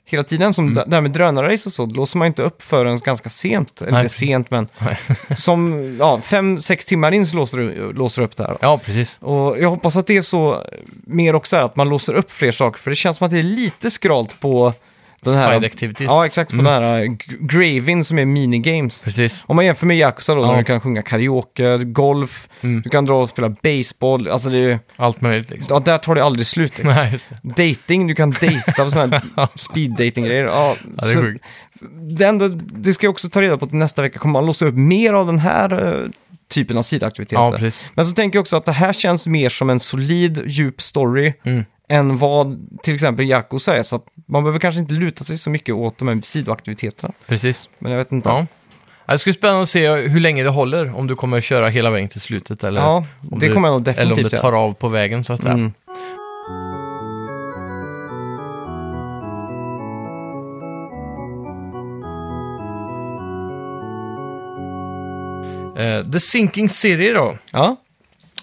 hela tiden. Som Mm. det här med drönarrace och så, låser man inte upp förrän ganska sent. Eller Nej. inte sent, men som ja, fem, sex timmar in så låser du låser upp det här. Ja, precis. Och jag hoppas att det är så mer också, här, att man låser upp fler saker. För det känns som att det är lite skralt på den här... Side activities. Ja, exakt. På Mm. den här g- Gravin som är minigames. Precis. Om man jämför med Yakuza då, Ja. där du kan sjunga karaoke, golf, Mm. du kan dra och spela baseball. Alltså det är, Allt möjligt liksom. ja, där tar det aldrig slut liksom. Nej. Dating, du kan dejta på sådana här speed dating grejer Ja, Ja, det är sjukt. det, enda, det ska jag också ta reda på till nästa vecka. Kommer man låsa upp mer av den här eh, typen av sidoaktiviteter? Ja. Men så tänker jag också att det här känns mer som en solid, djup story Mm. Än vad till exempel Yakuza är. Så att man behöver kanske inte luta sig så mycket åt de här sidoaktiviteterna. Precis. Men jag vet inte. Ja. Det ska bli spännande att se hur länge det håller, om du kommer köra hela vägen till slutet eller, Ja, om det du- kommer jag nog eller om definitivt det tar av på vägen så att säga. Mm. Eh, The Sinking City då. Ja.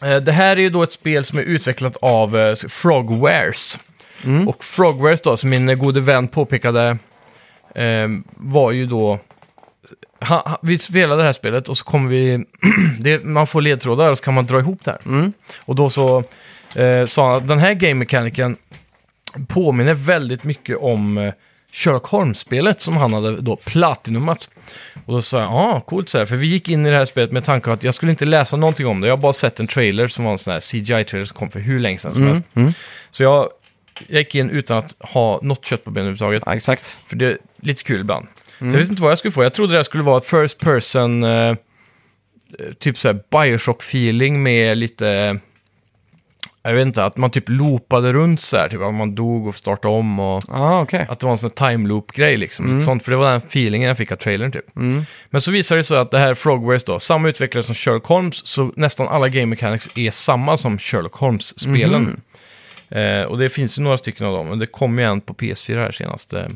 Eh, Det här är ju då ett spel som är utvecklat av eh, Frogwares. Och Frogwares då, som min gode vän påpekade, eh, var ju då... Ha, ha, vi spelade det här spelet och så kommer vi... det, man får ledtrådar och så kan man dra ihop det här. Och då så eh, sa han att den här game mechaniken påminner väldigt mycket om eh, Sherlock Holmes-spelet som han hade då platinumat. Och då sa jag, ja, coolt så här. För vi gick in i det här spelet med tanke på att jag skulle inte läsa någonting om det. Jag har bara sett en trailer som var en sån här CGI-trailer som kom för hur länge sedan som helst. Så jag, jag gick in utan att ha något kött på benen överhuvudtaget. ja, exakt. För det är lite kul ibland. Så jag visste inte vad jag skulle få. Jag trodde det här skulle vara ett first person, eh, typ såhär Bioshock-feeling med lite... Jag vet inte, att man typ loopade runt så här, typ att man dog och startade om och Ja, okej. att det var en sån här time loop-grej liksom. Lite sånt, för det var den feelingen jag fick av trailern typ. Men så visar det sig att det här Frogwares då, samma utvecklare som Sherlock Holmes, så nästan alla game mechanics är samma som Sherlock Holmes-spelen. Eh, och det finns ju några stycken av dem, men det kom ju en på PS4 här senast, eh,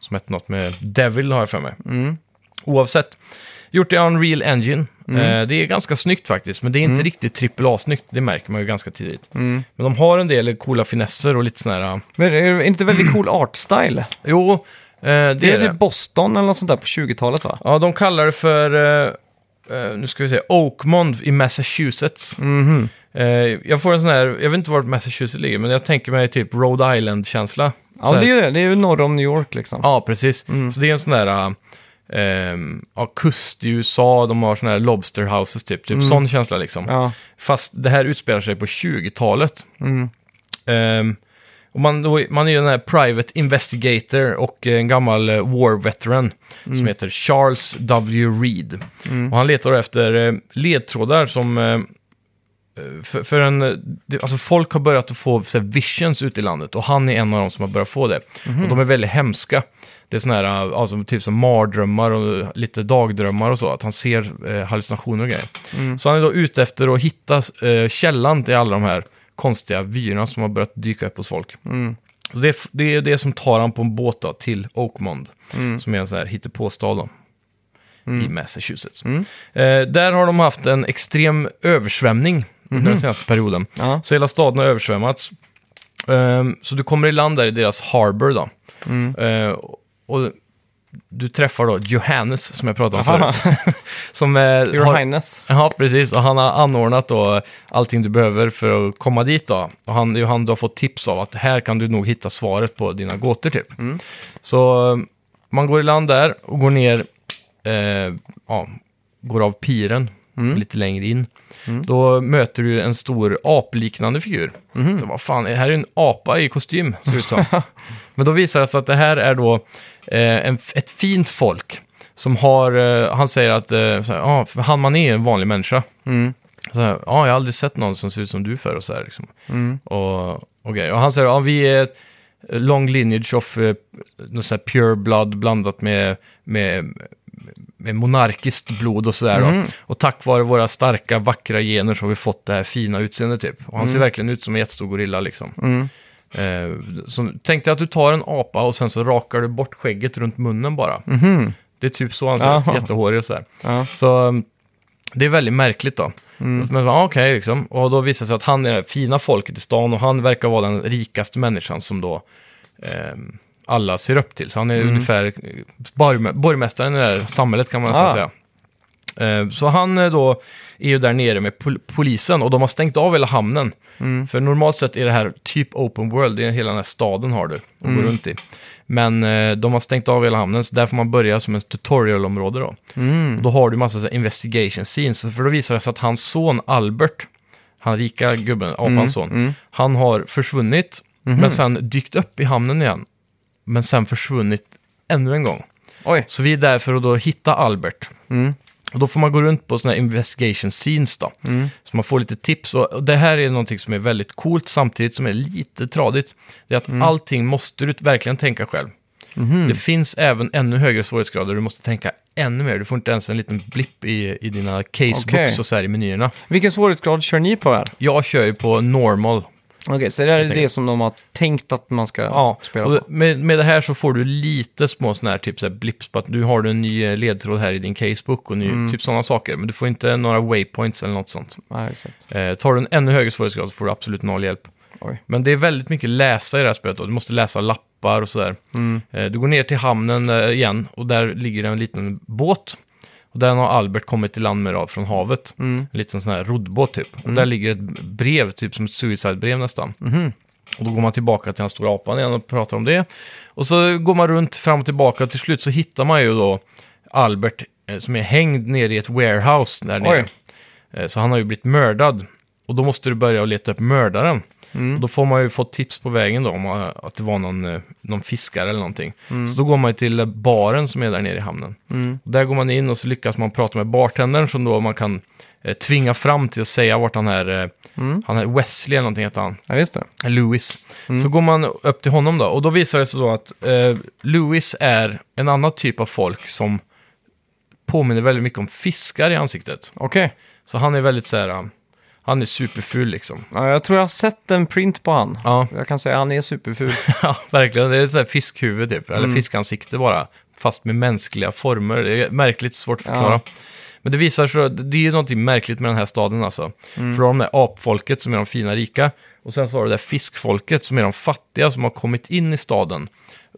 som hette något med Devil har jag för mig. Oavsett, gjort i Unreal Engine. Eh, det är ganska snyggt faktiskt, men det är inte riktigt AAA-snyggt, det märker man ju ganska tidigt. Men de har en del coola finesser och lite sådana här... Men är det inte väldigt cool art style? Jo, eh, det, Det är är det. typ Boston eller något sånt där på 20-talet va? Ja, de kallar det för, eh, eh, nu ska vi se, Oakmont i Massachusetts. Mhm. Eh, jag får en sån här, jag vet inte vart Massachusetts ligger, men jag tänker mig typ Rhode Island-känsla. Ja, det är det. Det är ju norr om New York liksom. Ja, precis. Så det är en sån där, eh, ja, kust i USA, de har såna här lobster houses typ, typ sån känsla liksom. Ja. Fast det här utspelar sig på 20-talet. Mm. Ehm, och man, då, man är ju den här private investigator och en gammal eh, war veteran som heter Charles W. Reed. Och han letar efter eh, ledtrådar som... eh, för, för en, alltså folk har börjat att få här, visions ute i landet och han är en av dem som har börjat få det. Och de är väldigt hemska. Det är såna här, eh, alltså, typ som mardrömmar och lite dagdrömmar och så, att han ser eh, hallucinationer och grejer. Så han är då ute efter att hitta eh, källan till alla de här konstiga vyerna som har börjat dyka upp hos folk. Så det, är- det är det som tar han på en båt då, till Oakmont, som är en sån här hittepåstad då, i Massachusetts. Eh, där har de haft en extrem översvämning under den senaste perioden. Ja. Så hela staden har översvämmats. Ehm, så du kommer i land där i deras harbor då. Eh, och du träffar då Johannes, som jag pratade om Aha. förut. som eh, Your har, Highness. Ja, precis. Och han har anordnat då allting du behöver för att komma dit då. Och han, det är ju han du har fått tips av att här kan du nog hitta svaret på dina gåtor typ. Så eh, man går i land där och går ner, eh, ja, går av piren lite längre in. Då möter du en stor apliknande figur. Så vad fan, det här är en apa i kostym, ser ut som. Men då visar det sig att det här är då en, ett fint folk. Som har, eh, han säger att eh, så ah, för han man är en vanlig människa. Så här, ja, jag har aldrig sett någon som ser ut som du förr och så här liksom. Och, och, grejer. och han säger, ja, vi är long lineage of eh, så här pure blood blandat med, med, med monarkiskt blod och sådär. då. Och tack vare våra starka, vackra gener så har vi fått det här fina utseendet typ. Och han ser verkligen ut som en jättestor gorilla liksom. Eh, så, tänk dig att du tar en apa och sen så rakar du bort skägget runt munnen bara. Det är typ så han ser ut, jättehårig och sådär. Ja. Så um, det är väldigt märkligt då. Men ja, okej, liksom. Och då visar det sig att han är det fina folket i stan och han verkar vara den rikaste människan som då ehm, alla ser upp till. Så han är ungefär eh, borgmä- borgmästaren i det här samhället kan man nästan Ah. säga. Eh, Så han eh, då är ju där nere med pol- polisen och de har stängt av hela hamnen. För normalt sett är det här typ open world, det är hela den här staden har du att gå runt i. Men eh, de har stängt av hela hamnen, så där får man börja som ett tutorialområde då. Och då har du massa så investigation scenes, för då visar det sig att hans son Albert, han rika gubben, apans son, han har försvunnit, men sen dykt upp i hamnen igen. Men sen försvunnit ännu en gång. Oj. Så vi är där för att då hitta Albert. Och då får man gå runt på sådana här investigation scenes då. Så man får lite tips. Och det här är någonting som är väldigt coolt samtidigt som är lite tradigt. Det är att allting måste du verkligen tänka själv. Det finns även ännu högre svårighetsgrader. Du måste tänka ännu mer. Du får inte ens en liten blipp i, i dina casebooks Okej. och så här i menyerna. Vilken svårighetsgrad kör ni på här? Jag kör ju på normal. Okej, så det här är det som de har tänkt att man ska Ja, spela och på? med, med det här så får du lite små sådana här, typ så här blips på att du har en ny eh, ledtråd här i din casebook och ny, Mm. typ sådana saker. Men du får inte några waypoints eller något sånt. Ja, exakt. Eh, tar du en ännu högre svårighetsgrad så får du absolut noll hjälp. Oj. Men det är väldigt mycket läsa i det här spelet. Då. Du måste läsa lappar och sådär. Eh, du går ner till hamnen eh, igen och där ligger det en liten båt. Och den har Albert kommit till land med då, från havet. En liten sån här roddbåt typ. Och där ligger ett brev, typ som ett suicide-brev nästan. Och då går man tillbaka till den stora apan igen och pratar om det. Och så går man runt fram och tillbaka och till slut så hittar man ju då Albert eh, som är hängd nere i ett warehouse där nere. Eh, Så han har ju blivit mördad. Och då måste du börja leta upp mördaren. Och då får man ju fått tips på vägen då om att det var någon, eh, någon fiskare eller någonting. Så då går man ju till eh, baren som är där nere i hamnen. Och där går man in och så lyckas man prata med bartendern som då man kan eh, tvinga fram till att säga vart han är, eh, han är Wesley eller någonting heter han. Ja, just det. Lewis. Så går man upp till honom då, och då visar det sig då att eh, Lewis är en annan typ av folk som påminner väldigt mycket om fiskar i ansiktet. Okej. Så han är väldigt så här, um, han är superful liksom. Ja, jag tror jag har sett en print på han. Ja, Jag kan säga att han är superful. ja verkligen. Det är så här fiskhuvud typ, eller fiskansikte bara. Fast med mänskliga former. Det är märkligt svårt att förklara. Ja. Men det visar sig, det är ju någonting märkligt med den här staden alltså. För då har de där apfolket som är de fina rika. Och sen så har du det där fiskfolket som är de fattiga som har kommit in i staden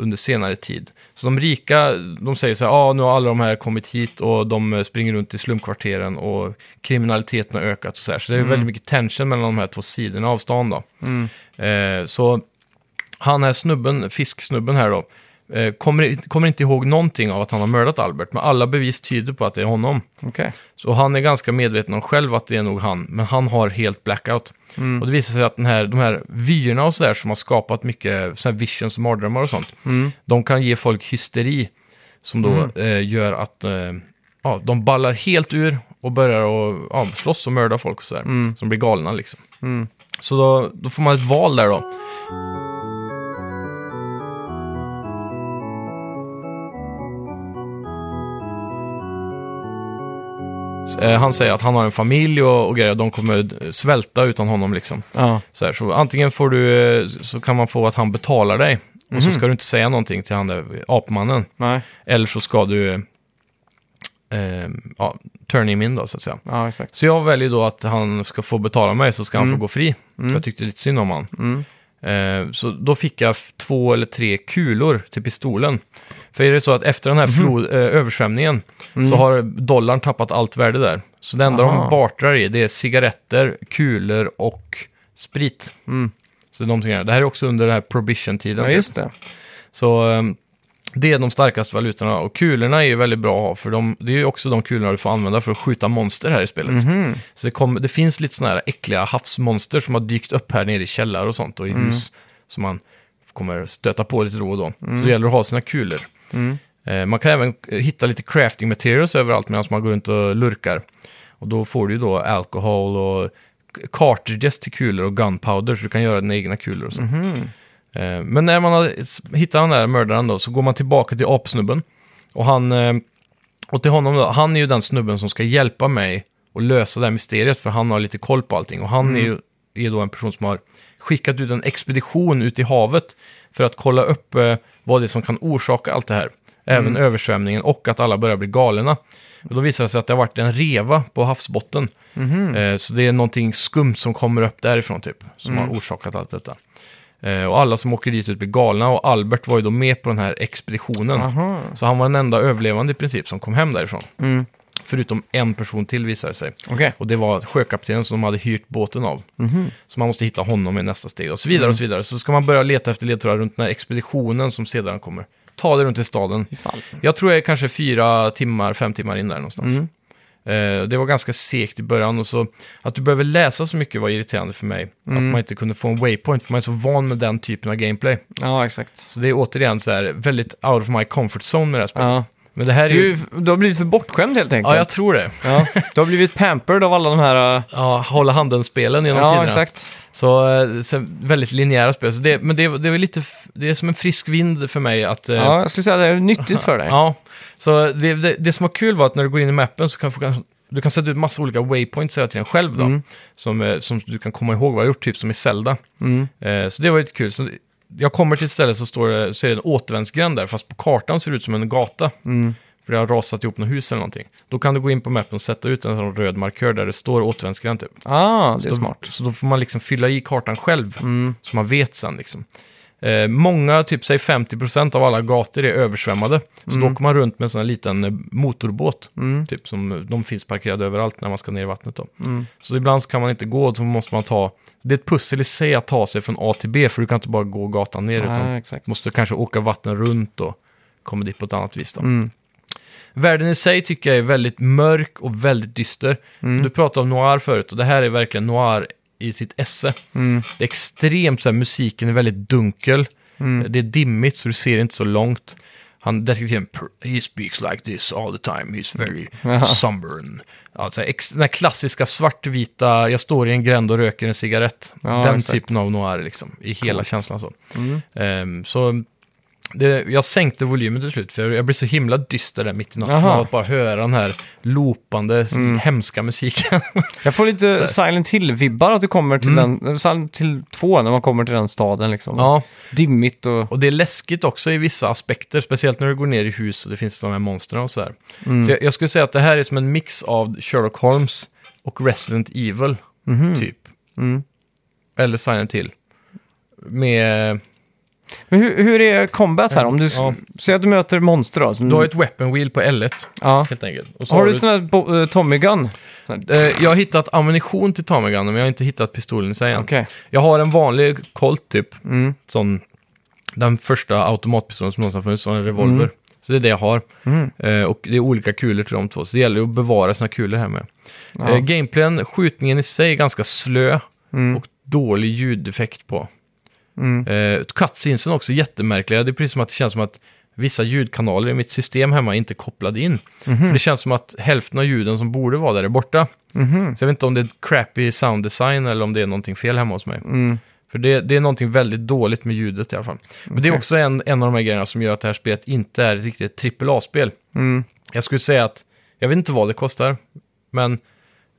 under senare tid. Så de rika, de säger så här, ja ah, nu har alla de här kommit hit och de eh, springer runt i slumkvarteren och kriminaliteten har ökat och så här. Så det är väldigt mycket tension mellan de här två sidorna av stan då. Eh, så han här snubben, fisksnubben här då, eh, kommer, kommer inte ihåg någonting av att han har mördat Albert, men alla bevis tyder på att det är honom. Okej. Så han är ganska medveten om själv att det är nog han, men han har helt blackout. Och det visar sig att den här, de här vyerna och sådär som har skapat mycket här visions och mardrömmar och sånt, de kan ge folk hysteri som då eh, gör att eh, ja, de ballar helt ur och börjar och, ja, slåss och mörda folk och sådär. Så de blir galna liksom. Så då, då får man ett val där då. Han säger att han har en familj och, och grejer, de kommer svälta utan honom liksom. Ja. Så, här, så antingen får du, eh, så kan man få att han betalar dig. Och så ska du inte säga någonting till han där apmannen. Nej. Eller så ska du, eh, ja, turn him in då så att säga. Ja, exakt. Så jag väljer då att han ska få betala mig så ska han få gå fri. För jag tyckte lite synd om han. Eh, så då fick jag två eller tre kulor till pistolen. För är det så att efter den här flod, eh, översvämningen så har dollarn tappat allt värde där. Så det enda Aha. de bartrar i det är cigaretter, kulor och sprit. Mm. Så här. Det här är också under den här prohibition-tiden. Ja, typ. just det. Så ehm, det är de starkaste valutorna. Och kulorna är ju väldigt bra att ha, för de, det är ju också de kulorna du får använda för att skjuta monster här i spelet. Mhm. Så det, kom, det finns lite sådana här äckliga havsmonster som har dykt upp här nere i källare och sånt och i hus. Som man kommer stöta på lite då och då. Så det gäller att ha sina kulor. Eh, man kan även eh, hitta lite crafting materials överallt medan man går runt och lurkar. Och då får du ju då alkohol och cartridges till kulor och gunpowder så du kan göra dina egna kulor och så. Eh, Men när man har hittat den där mördaren då så går man tillbaka till apsnubben. Och han, eh, och till honom då, han är ju den snubben som ska hjälpa mig att lösa det här mysteriet för han har lite koll på allting. Och han är ju är då en person som har skickat ut en expedition ut i havet för att kolla upp eh, vad det är som kan orsaka allt det här. Även översvämningen och att alla börjar bli galna. Och då visar det sig att det har varit en reva på havsbotten. Eh, så det är någonting skumt som kommer upp därifrån typ, som har orsakat allt detta. Eh, och alla som åker dit ut blir galna och Albert var ju då med på den här expeditionen. Aha. Så han var den enda överlevande i princip som kom hem därifrån. Mm. Förutom en person till visade sig. Okej. Och det var sjökaptenen som de hade hyrt båten av. Så man måste hitta honom i nästa steg och så vidare och så vidare. Så ska man börja leta efter ledtrådar runt den här expeditionen som sedan kommer. Ta det runt i staden. Fan. Jag tror jag är kanske fyra timmar, fem timmar in där någonstans. Eh, det var ganska segt i början och så att du behöver läsa så mycket var irriterande för mig. Att Mm. man inte kunde få en waypoint för man är så van med den typen av gameplay. Ja, exakt. Så det är återigen så här väldigt out of my comfort zone med det här spelet. Ja. Men det här är Du, ju... du har blivit för bortskämd helt enkelt. Ja, jag tror det. Ja, du har blivit pampered av alla de här... uh, Ja, hålla handen-spelen genom Ja, tiderna. exakt. Så, eh, så väldigt linjära spel. Så det, men det, det är lite, det är som en frisk vind för mig att... eh, Ja, jag skulle säga att det är nyttigt för dig. Ja, så det, det, det som var kul var att när du går in i mappen så kan du få, du kan sätta ut massa olika waypoints hela tiden själv då. Mm. Som, eh, som du kan komma ihåg vad du har gjort, typ som i Zelda. Eh, så det var lite kul. Så jag kommer till ett ställe så, står det, så är det en återvändsgränd där, fast på kartan ser det ut som en gata. Mm. För det har rasat ihop något hus eller någonting. Då kan du gå in på mappen och sätta ut en sån röd markör där det står återvändsgränd typ. Ah, det är Då- smart. Så då får man liksom fylla i kartan själv, Mm. så man vet sen liksom. Eh, många, typ säg 50% av alla gator är översvämmade. Så Mm. då åker man runt med en sån här liten eh, motorbåt. Mm. Typ som, de finns parkerade överallt när man ska ner i vattnet då. Mm. Så ibland så kan man inte gå, så måste man ta... Det är ett pussel i sig att ta sig från A till B, för du kan inte bara gå gatan ner, utan Nej, exakt. måste kanske åka vatten runt och komma dit på ett annat vis då. Mm. Världen i sig tycker jag är väldigt mörk och väldigt dyster. Mm. Du pratade om noir förut och det här är verkligen noir i sitt esse. Mm. Det är extremt, så här, musiken är väldigt dunkel. Mm. Det är dimmigt så du ser inte så långt. Han, detektiven, "Per- he speaks like this all the time, he's very Jaha. sunburn. Alltså, den här klassiska svartvita, jag står i en gränd och röker en cigarett. Ja, den exakt. typen av noir liksom, i hela Coolt. känslan så. Mm. Ehm, så det, jag sänkte volymen till slut, för jag blir så himla dyster där mitt i natten Jaha. av att bara höra den här loopande, Mm. hemska musiken. Jag får lite Silent Hill-vibbar att du kommer till Mm. den, Silent Hill 2 när man kommer till den staden liksom. ja, Dimmigt och... och det är läskigt också i vissa aspekter, speciellt när du går ner i hus och det finns de här monstren och så här. Mm. Så jag, jag skulle säga att det här är som en mix av Sherlock Holmes och Resident Evil, Mhm. typ. Mm. Eller Silent Hill. Med, Men hur, hur är combat här? Om du Ja. säger att du möter monster då. Som, du har ett weapon wheel på L1, ja. helt enkelt. Och så Har du sån här bo- eh, Tommy Gun? Eh, Jag har hittat ammunition till Tommy Gun, men jag har inte hittat pistolen i sig än. Okej. Jag har en vanlig Colt typ, Mm. sån, den första automatpistolen som någonsin har funnits, sån en revolver. Mm. Så det är det jag har. Mm. Eh, och det är olika kulor till de två, så det gäller att bevara sina kulor här med. Ja. Eh, gameplayen, skjutningen i sig är ganska slö och dålig ljudeffekt på. Mm. Eh, cutscenesen också jättemärkliga, det är precis som att det känns som att vissa ljudkanaler i mitt system hemma inte kopplade in. Mhm. För det känns som att hälften av ljuden som borde vara där är borta. Mhm. Så jag vet inte om det är crappy sound design eller om det är någonting fel hemma hos mig. Mm. För det, det är någonting väldigt dåligt med ljudet i alla fall. Men det är också en, en av de här grejerna som gör att det här spelet inte är riktigt ett AAA-spel. Mm. Jag skulle säga att, jag vet inte vad det kostar, men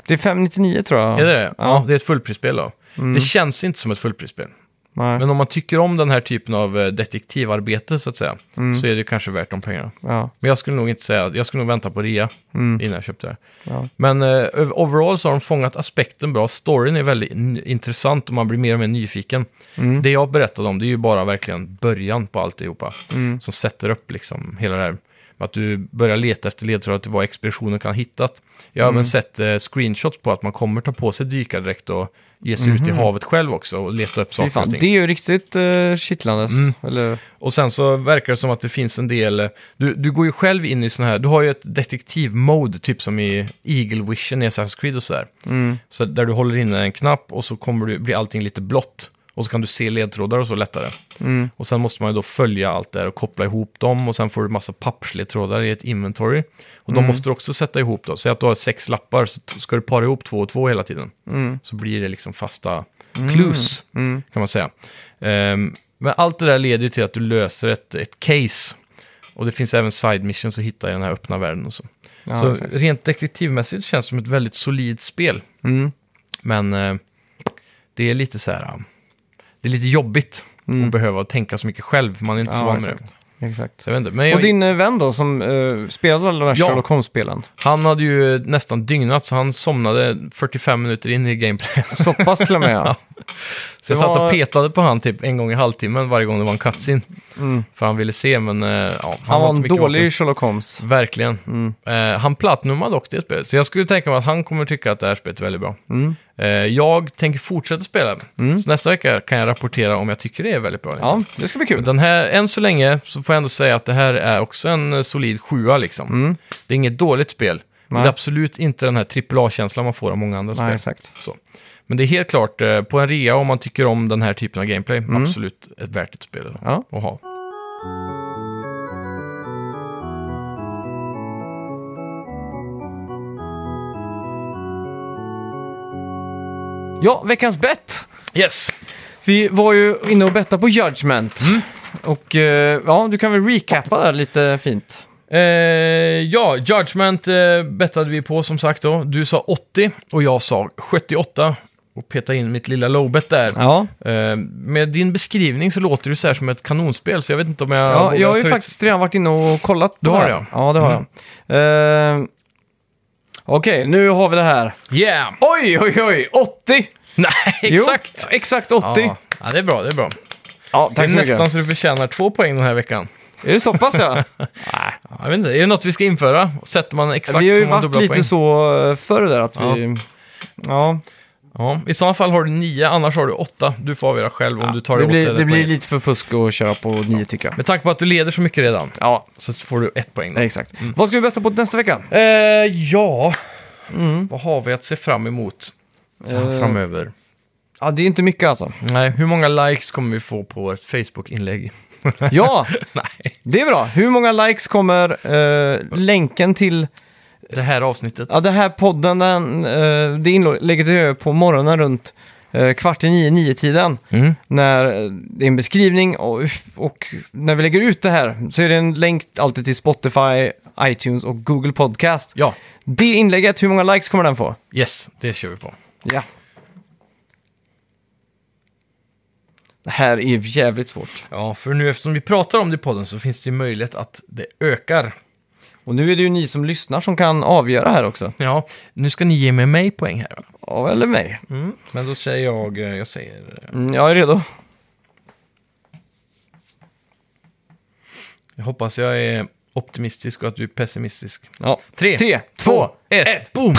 Det är 599 tror jag. är det det? Ja, Ja. det är ett fullprisspel då. Mm. Det känns inte som ett fullprisspel. Nej. Men om man tycker om den här typen av eh, detektivarbete så att säga, Mm. så är det kanske värt de pengarna. Ja. Men jag skulle nog inte säga, jag skulle nog vänta på rea Mm. innan jag köpte det. Ja. Men eh, overall så har de fångat aspekten bra. Storyn är väldigt in- intressant och man blir mer och mer nyfiken. Mm. Det jag berättade om, det är ju bara verkligen början på alltihopa. Mm. Som sätter upp liksom hela det här. Att du börjar leta efter ledtrådar till vad expeditionen kan ha hittat. Jag har Mm. även sett eh, screenshots på att man kommer ta på sig dykardräkt och ge sig ut i havet själv också och leta upp saker och ting. det är ju riktigt uh, kittlandes. Mm. Eller, Och sen så verkar det som att det finns en del... eh, Du, du går ju själv in i sån här... Du har ju ett detektivmode, typ som i Eagle Vision i Assassin's Creed och sådär. mm. Så där du håller inne en knapp och så kommer du, blir allting lite blått. Och så kan du se ledtrådar och så lättare. Mm. Och sen måste man ju då följa allt där och koppla ihop dem och sen får du massa pappersledtrådar i ett inventory. Och de Mm. måste du också sätta ihop då. Säg att du har sex lappar så ska du para ihop två och två hela tiden. Mm. Så blir det liksom fasta clues, Mm. kan man säga. Ehm, men allt det där leder ju till att du löser ett, ett case. Och det finns även side missions att hitta i den här öppna världen och så. Ja, så exakt. rent detektivmässigt känns det som ett väldigt solidt spel. Mm. Men eh, det är lite så här... eh, Det är lite jobbigt Mm. att behöva tänka så mycket själv. Man är inte så van med det. exakt. Exakt. Så jag vet inte. Men jag, Och din eh, vän då, som uh, spelade alla de här Ja. Sherlock Holmes-spelen? han hade ju nästan dygnat, så han somnade 45 minuter in i gameplay. Så pass till och med, ja. Så jag satt och petade på han typ en gång i halvtimmen varje gång det var en cutscene. Mm. För han ville se, men eh, ja, han, Han var en dålig vaken. Sherlock Holmes. Verkligen. Mm. Eh, han platinumade dock det spelet, så jag skulle tänka mig att han kommer tycka att det här spelet är väldigt bra. Mm. Eh, jag tänker fortsätta spela, Mm. så nästa vecka kan jag rapportera om jag tycker det är väldigt bra. Ja, det ska bli kul. Den här, än så länge så får jag ändå säga att det här är också en eh, solid sjua liksom. Mm. Det är inget dåligt spel, men det är absolut inte den här AAA-känslan man får av många andra Nej, spel. exakt. Så. Men det är helt klart, eh, på en rea om man tycker om den här typen av gameplay, Mm. absolut ett värt ett spel Ja. att ha. Ja, veckans bett. Yes! Vi var ju inne och bettade på Judgment. Mm. Och eh, ja, du kan väl recappa där lite fint. Eh, ja, Judgment eh, bettade vi på som sagt då. Du sa 80 och jag sa 78. Och peta in mitt lilla lowbet där. Ja, Eh, med din beskrivning så låter det så här som ett kanonspel, så jag vet inte om jag ja jag har ju ut- faktiskt redan varit inne och kollat på Du det har här. det, ja. Ja, det har Mm. jag. Eh, Okej, nu har vi det här. Yeah! Oj, oj, oj! 80! Nej, exakt! Jo, exakt 80. Ja, ja, det är bra, det är bra. Ja, Det tack är så mycket. nästan så du förtjänar två poäng den här veckan. Är det så pass ja? Ja, Jag vet inte, är det något vi ska införa? Sätter man exakt vi har ju som man varit dubbla lite poäng? så eh, förr där att vi... Ja, Ja, I sådana fall har du nio, annars har du åtta. Du får avgöra själv om du tar det, det åtta blir, eller det blir poäng. lite för fusk att köra på 9 tycker jag. Med tanke på att du leder så mycket redan, Ja, så får du ett poäng. Då. exakt. Vad ska vi betta på nästa vecka? Eh, ja, vad har vi att se fram emot Eh. framöver? Ja, det är inte mycket alltså. Nej, hur många likes kommer vi få på ett Facebook-inlägg? Ja, Nej, det är bra. Hur många likes kommer eh, länken till det här avsnittet. ja, det här podden, den, eh, det inlägget jag gör på morgonen runt eh, kvart i nio, nio tiden Mm. När eh, det är en beskrivning och, och när vi lägger ut det här så är det en länk alltid till Spotify, iTunes och Google Podcast. Ja, Det inlägget, hur många likes kommer den få? yes, det kör vi på. Ja. Det här är jävligt svårt. Ja, för nu eftersom vi pratar om det i podden så finns det ju möjlighet att det ökar. Och nu är det ju ni som lyssnar som kan avgöra här också. Ja, nu ska ni ge mig, mig poäng här. va? Ja, eller mig. Mm. Men då säger jag, eh, jag säger... eh, Mm, jag är redo. Jag hoppas jag är optimistisk och att du är pessimistisk. Ja. Tre, Tre, två, ett, boom!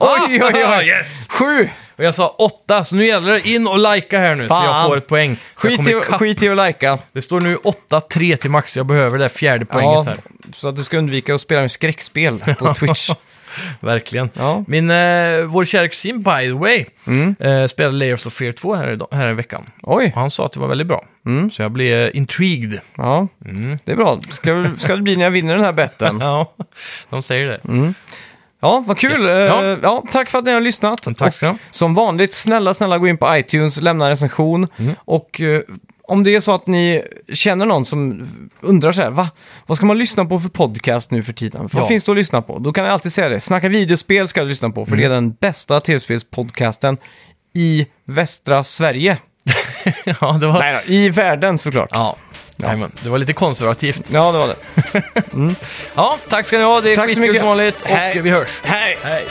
Oj, oj, oj! yes! Sju! Och jag sa åtta, så nu gäller det in och likea här nu så jag Fan. får ett poäng. Jag Skit kommer i, ikapp. skit i att lajka. Det står nu 8-3 till Max, jag behöver det fjärde poänget Ja, här. så att du ska undvika att spela med skräckspel på Twitch. Verkligen. Ja. Min, eh, vår kära kusin, by the way, Mm. eh, spelade Layers of Fear 2 här, idag, här i veckan. Oj, Och han sa att det var väldigt bra. Mm. Så jag blev eh, intrigued. ja. Det är bra. Ska, ska det bli när jag vinner den här betten? Ja, de säger det. Ja, vad kul. Yes. Eh, Ja. Ja. tack för att ni har lyssnat. Tack ska. Som vanligt, snälla, snälla gå in på iTunes, lämna en recension. Mm. Och eh, om det är så att ni känner någon som undrar så här, va? Vad ska man lyssna på för podcast nu för tiden? Vad Ja. finns det att lyssna på? Då kan jag alltid säga det. Snacka videospel ska du lyssna på, för det är Mm. den bästa tv-spelspodcasten i västra Sverige. ja, det var... Nej i världen såklart. Ja, Jajamän. det var lite konservativt. Ja, det var det. Ja, tack ska ni ha. Det är Tack skitkul som vanligt. Och Hej. vi hörs. Hej! Hej!